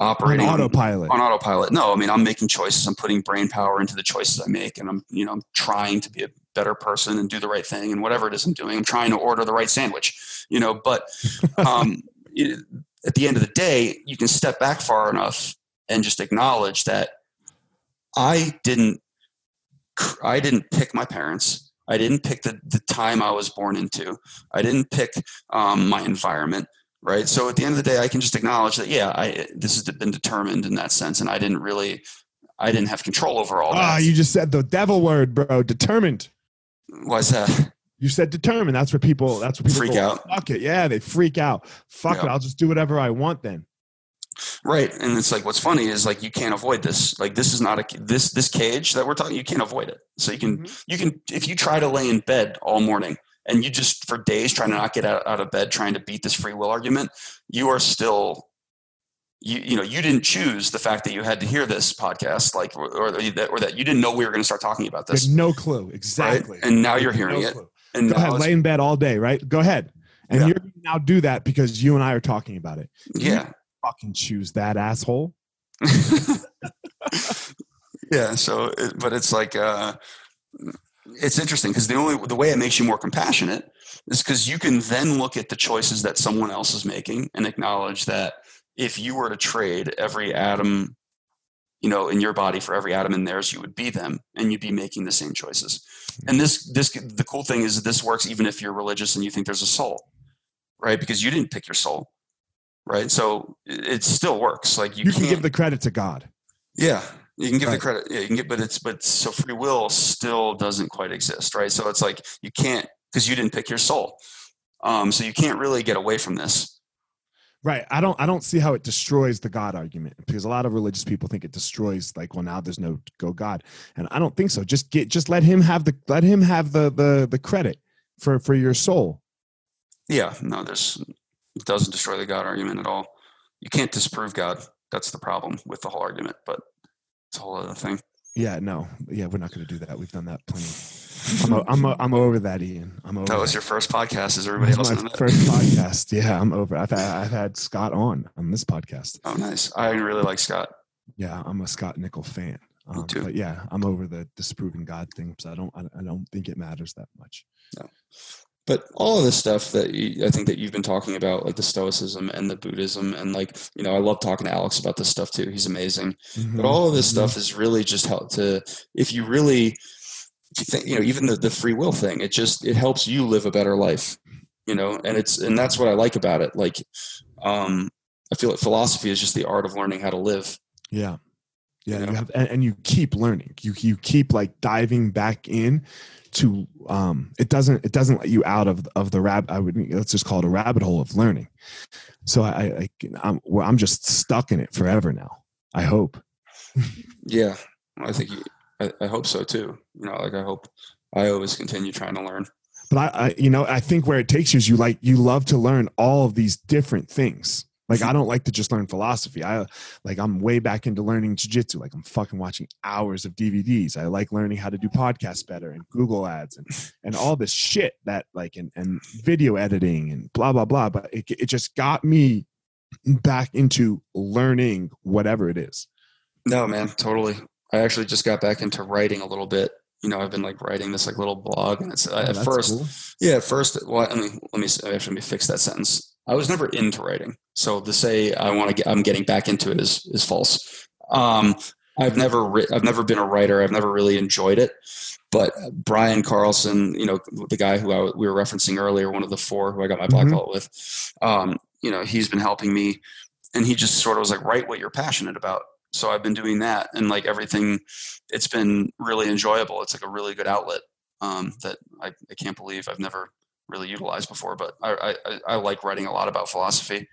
operating on autopilot. On, on autopilot. No i mean i'm making choices. I'm putting brain power into the choices i make and i'm you know i'm trying to be a better person and do the right thing and whatever it is i'm doing. I'm trying to order the right sandwich you know but <laughs> um, it, at the end of the day you can step back far enough and just acknowledge that i didn't i didn't pick my parents. I didn't pick the, the time I was born into. I didn't pick um, my environment, right? So at the end of the day, I can just acknowledge that, yeah, I, this has been determined in that sense, and I didn't really, I didn't have control over all ah, that. you just said the devil word, bro. Determined. Why's that? You said determined. That's what people. That's what people freak go, out. Fuck it. Yeah, they freak out. Fuck Yeah. it. I'll just do whatever I want then. Right, and it's like what's funny is like you can't avoid this. Like this is not a this this cage that we're talking. You can't avoid it. So you can you can if you try to lay in bed all morning and you just for days trying to not get out, out of bed trying to beat this free will argument, you are still you you know you didn't choose the fact that you had to hear this podcast like or, or that or that you didn't know we were going to start talking about this no clue. right? Exactly. and now you're No hearing it clue. and Go ahead. Lay in bed all day, right? Go ahead. And Yeah. you're gonna now do that because you and I are talking about it. yeah Fucking choose that asshole. <laughs> yeah so it, but it's like uh it's interesting because the only the way it makes you more compassionate is because you can then look at the choices that someone else is making and acknowledge that if you were to trade every atom you know in your body for every atom in theirs you would be them and you'd be making the same choices. And this this the cool thing is this works even if you're religious and you think there's a soul right? Because you didn't pick your soul right? So it, still works. Like you, You, can give the credit to God. yeah, you can give the credit. Yeah, you can get, but it's but so free will still doesn't quite exist, right? So it's like you can't because you didn't pick your soul. Um, so you can't really get away from this. Right. I don't I don't see how it destroys the God argument because a lot of religious people think it destroys like well now there's no go God. And I don't think so. Just get just let him have the let him have the the the credit for for your soul. Yeah, no, This doesn't destroy the God argument at all. You can't disprove God. That's the problem with the whole argument, but it's a whole other thing. Yeah, no. Yeah, we're not going to do that. We've done that plenty. <laughs> I'm o- I'm o- I'm over that Ian. I'm over That was that. your first podcast. Is everybody else on my that? first podcast. Yeah, I'm over. I've had, I've had Scott on on this podcast. Oh, nice. I really like Scott. Yeah, I'm a Scott Nickel fan. Um, too. But yeah, I'm over the disproving God thing because I don't I, I don't think it matters that much. But all of this stuff that you, I think that you've been talking about, like the Stoicism and the Buddhism, and like you know, I love talking to Alex about this stuff too. He's amazing. Mhm, But all of this mhm. stuff is really just help to if you really, if you think, you know, even the the free will thing, it just it helps you live a better life, you know, and it's and that's what I like about it. Like, um, I feel like philosophy is just the art of learning how to live. Yeah. Yeah, You you have and, and you keep learning. You you keep like diving back in to um it doesn't it doesn't let you out of of the rabbit I would let's just call it a rabbit hole of learning. So I, I I'm well, I'm just stuck in it forever now. I hope. Yeah, I think you, I, I hope so too. You know, like I hope I always continue trying to learn. But I, I you know I think where it takes you is you like you love to learn all of these different things. Like I don't like to just learn philosophy. I like I'm way back into learning jujitsu. Like I'm fucking watching hours of DVDs. I like learning how to do podcasts better and Google ads and and all this shit that like and, and video editing and blah blah blah. But it it just got me back into learning whatever it is. No, man, totally. I actually just got back into writing a little bit. You know, I've been like writing this like little blog, and it's uh, Oh, at first, cool. yeah, at first. Well, I mean, let me actually let me fix that sentence. I was never into writing, so to say I want to get, I'm getting back into it is is false. Um, I've never writ, I've never been a writer. I've never really enjoyed it. But Brian Carlson, you know, the guy who I, we were referencing earlier, one of the four who I got my black Mhm. belt with, um, you know, he's been helping me, and he just sort of was like, write what you're passionate about. So I've been doing that, and like everything, it's been really enjoyable. It's like a really good outlet um, that I, I can't believe I've never really utilized before. But I, I, I like writing a lot about philosophy.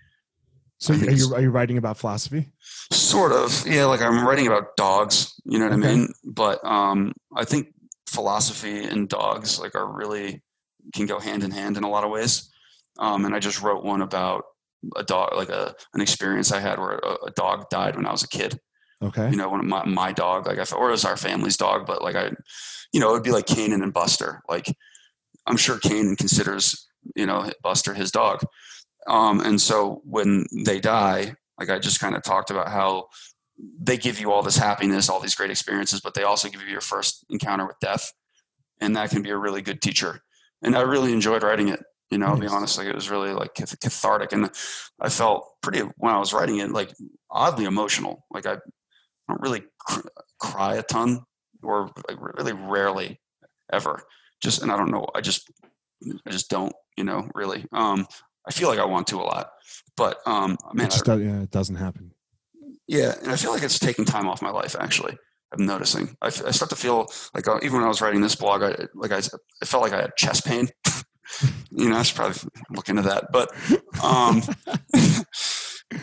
So are you are you writing about philosophy? Sort of, yeah. Like I'm writing about dogs. You know what Okay. I mean? But um, I think philosophy and dogs like are really can go hand in hand in a lot of ways. Um, and I just wrote one about a dog, like a an experience I had where a, a dog died when I was a kid. Okay. You know, when my my dog, like I, or it was our family's dog, but like I, you know, it would be like Canaan and Buster. Like I'm sure Kane considers you know Buster his dog. Um, and so when they die, like I just kind of talked about how they give you all this happiness, all these great experiences, but they also give you your first encounter with death, and that can be a really good teacher. And I really enjoyed writing it. You know, I'll be honest, like it was really like cathartic, and I felt pretty when I was writing it, like oddly emotional. Like I don't really cry a ton, or like really rarely, ever. Just and I don't know, I just I just don't, you know, really. Um, I feel like I want to a lot, but um, man, it, I, yeah, it doesn't happen. Yeah, and I feel like it's taking time off my life. Actually, I'm noticing. I, I start to feel like uh, even when I was writing this blog, I like I, I felt like I had chest pain. <laughs> you know, I should probably look into that, but um,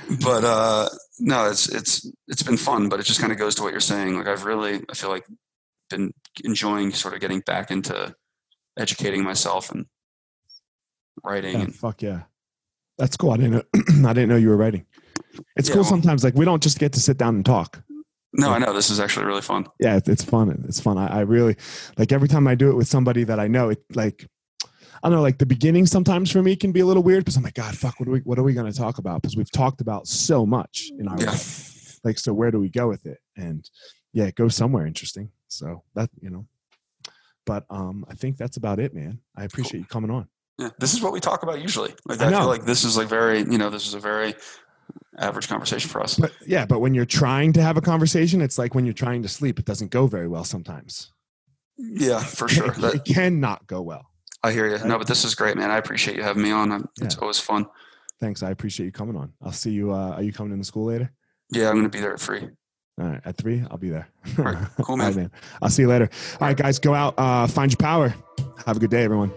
<laughs> but uh, no, it's it's it's been fun. But it just kind of goes to what you're saying. Like I've really, I feel like been enjoying sort of getting back into educating myself and writing. Yeah, and, fuck yeah, that's cool. I didn't know. <clears throat> I didn't know you were writing. It's yeah, cool well, sometimes. Like we don't just get to sit down and talk. No, I know this is actually really fun. Yeah, it's fun. It's fun. I, I really like every time I do it with somebody that I know. It like I don't know, like the beginning sometimes for me can be a little weird because I'm like, God, fuck, what are we what are we going to talk about? Because we've talked about so much in our yeah. life. Like, so where do we go with it? And yeah, it goes somewhere interesting. So that you know, but um, I think that's about it, man. I appreciate cool. you coming on. Yeah, this is what we talk about usually. Like I, I feel like this is like very, you know, this is a very average conversation for us. But yeah, but when you're trying to have a conversation, it's like when you're trying to sleep, it doesn't go very well sometimes. Yeah, for sure. <laughs> It, that, it cannot go well. I hear you. Right? No, but this is great, man. I appreciate you having me on. It's yeah. always fun. Thanks. I appreciate you coming on. I'll see you. Uh, are you coming in the school later? Yeah, I'm going to be there at three. All right, at three, I'll be there. All right, <laughs> cool, man. right, man. I'll see you later. All right, guys, go out, uh, find your power. Have a good day, everyone.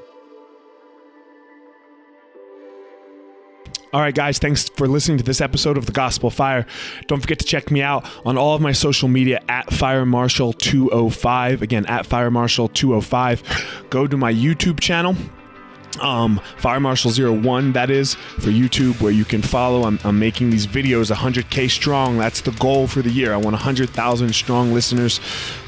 All right, guys, thanks for listening to this episode of The Gospel Fire. Don't forget to check me out on all of my social media at Fire Marshal 205. Again, at Fire Marshal 205. Go to my YouTube channel um, Fire Marshal 01, that is, for YouTube, where you can follow. I'm, I'm, making these videos 100K strong. That's the goal for the year. I want 100,000 strong listeners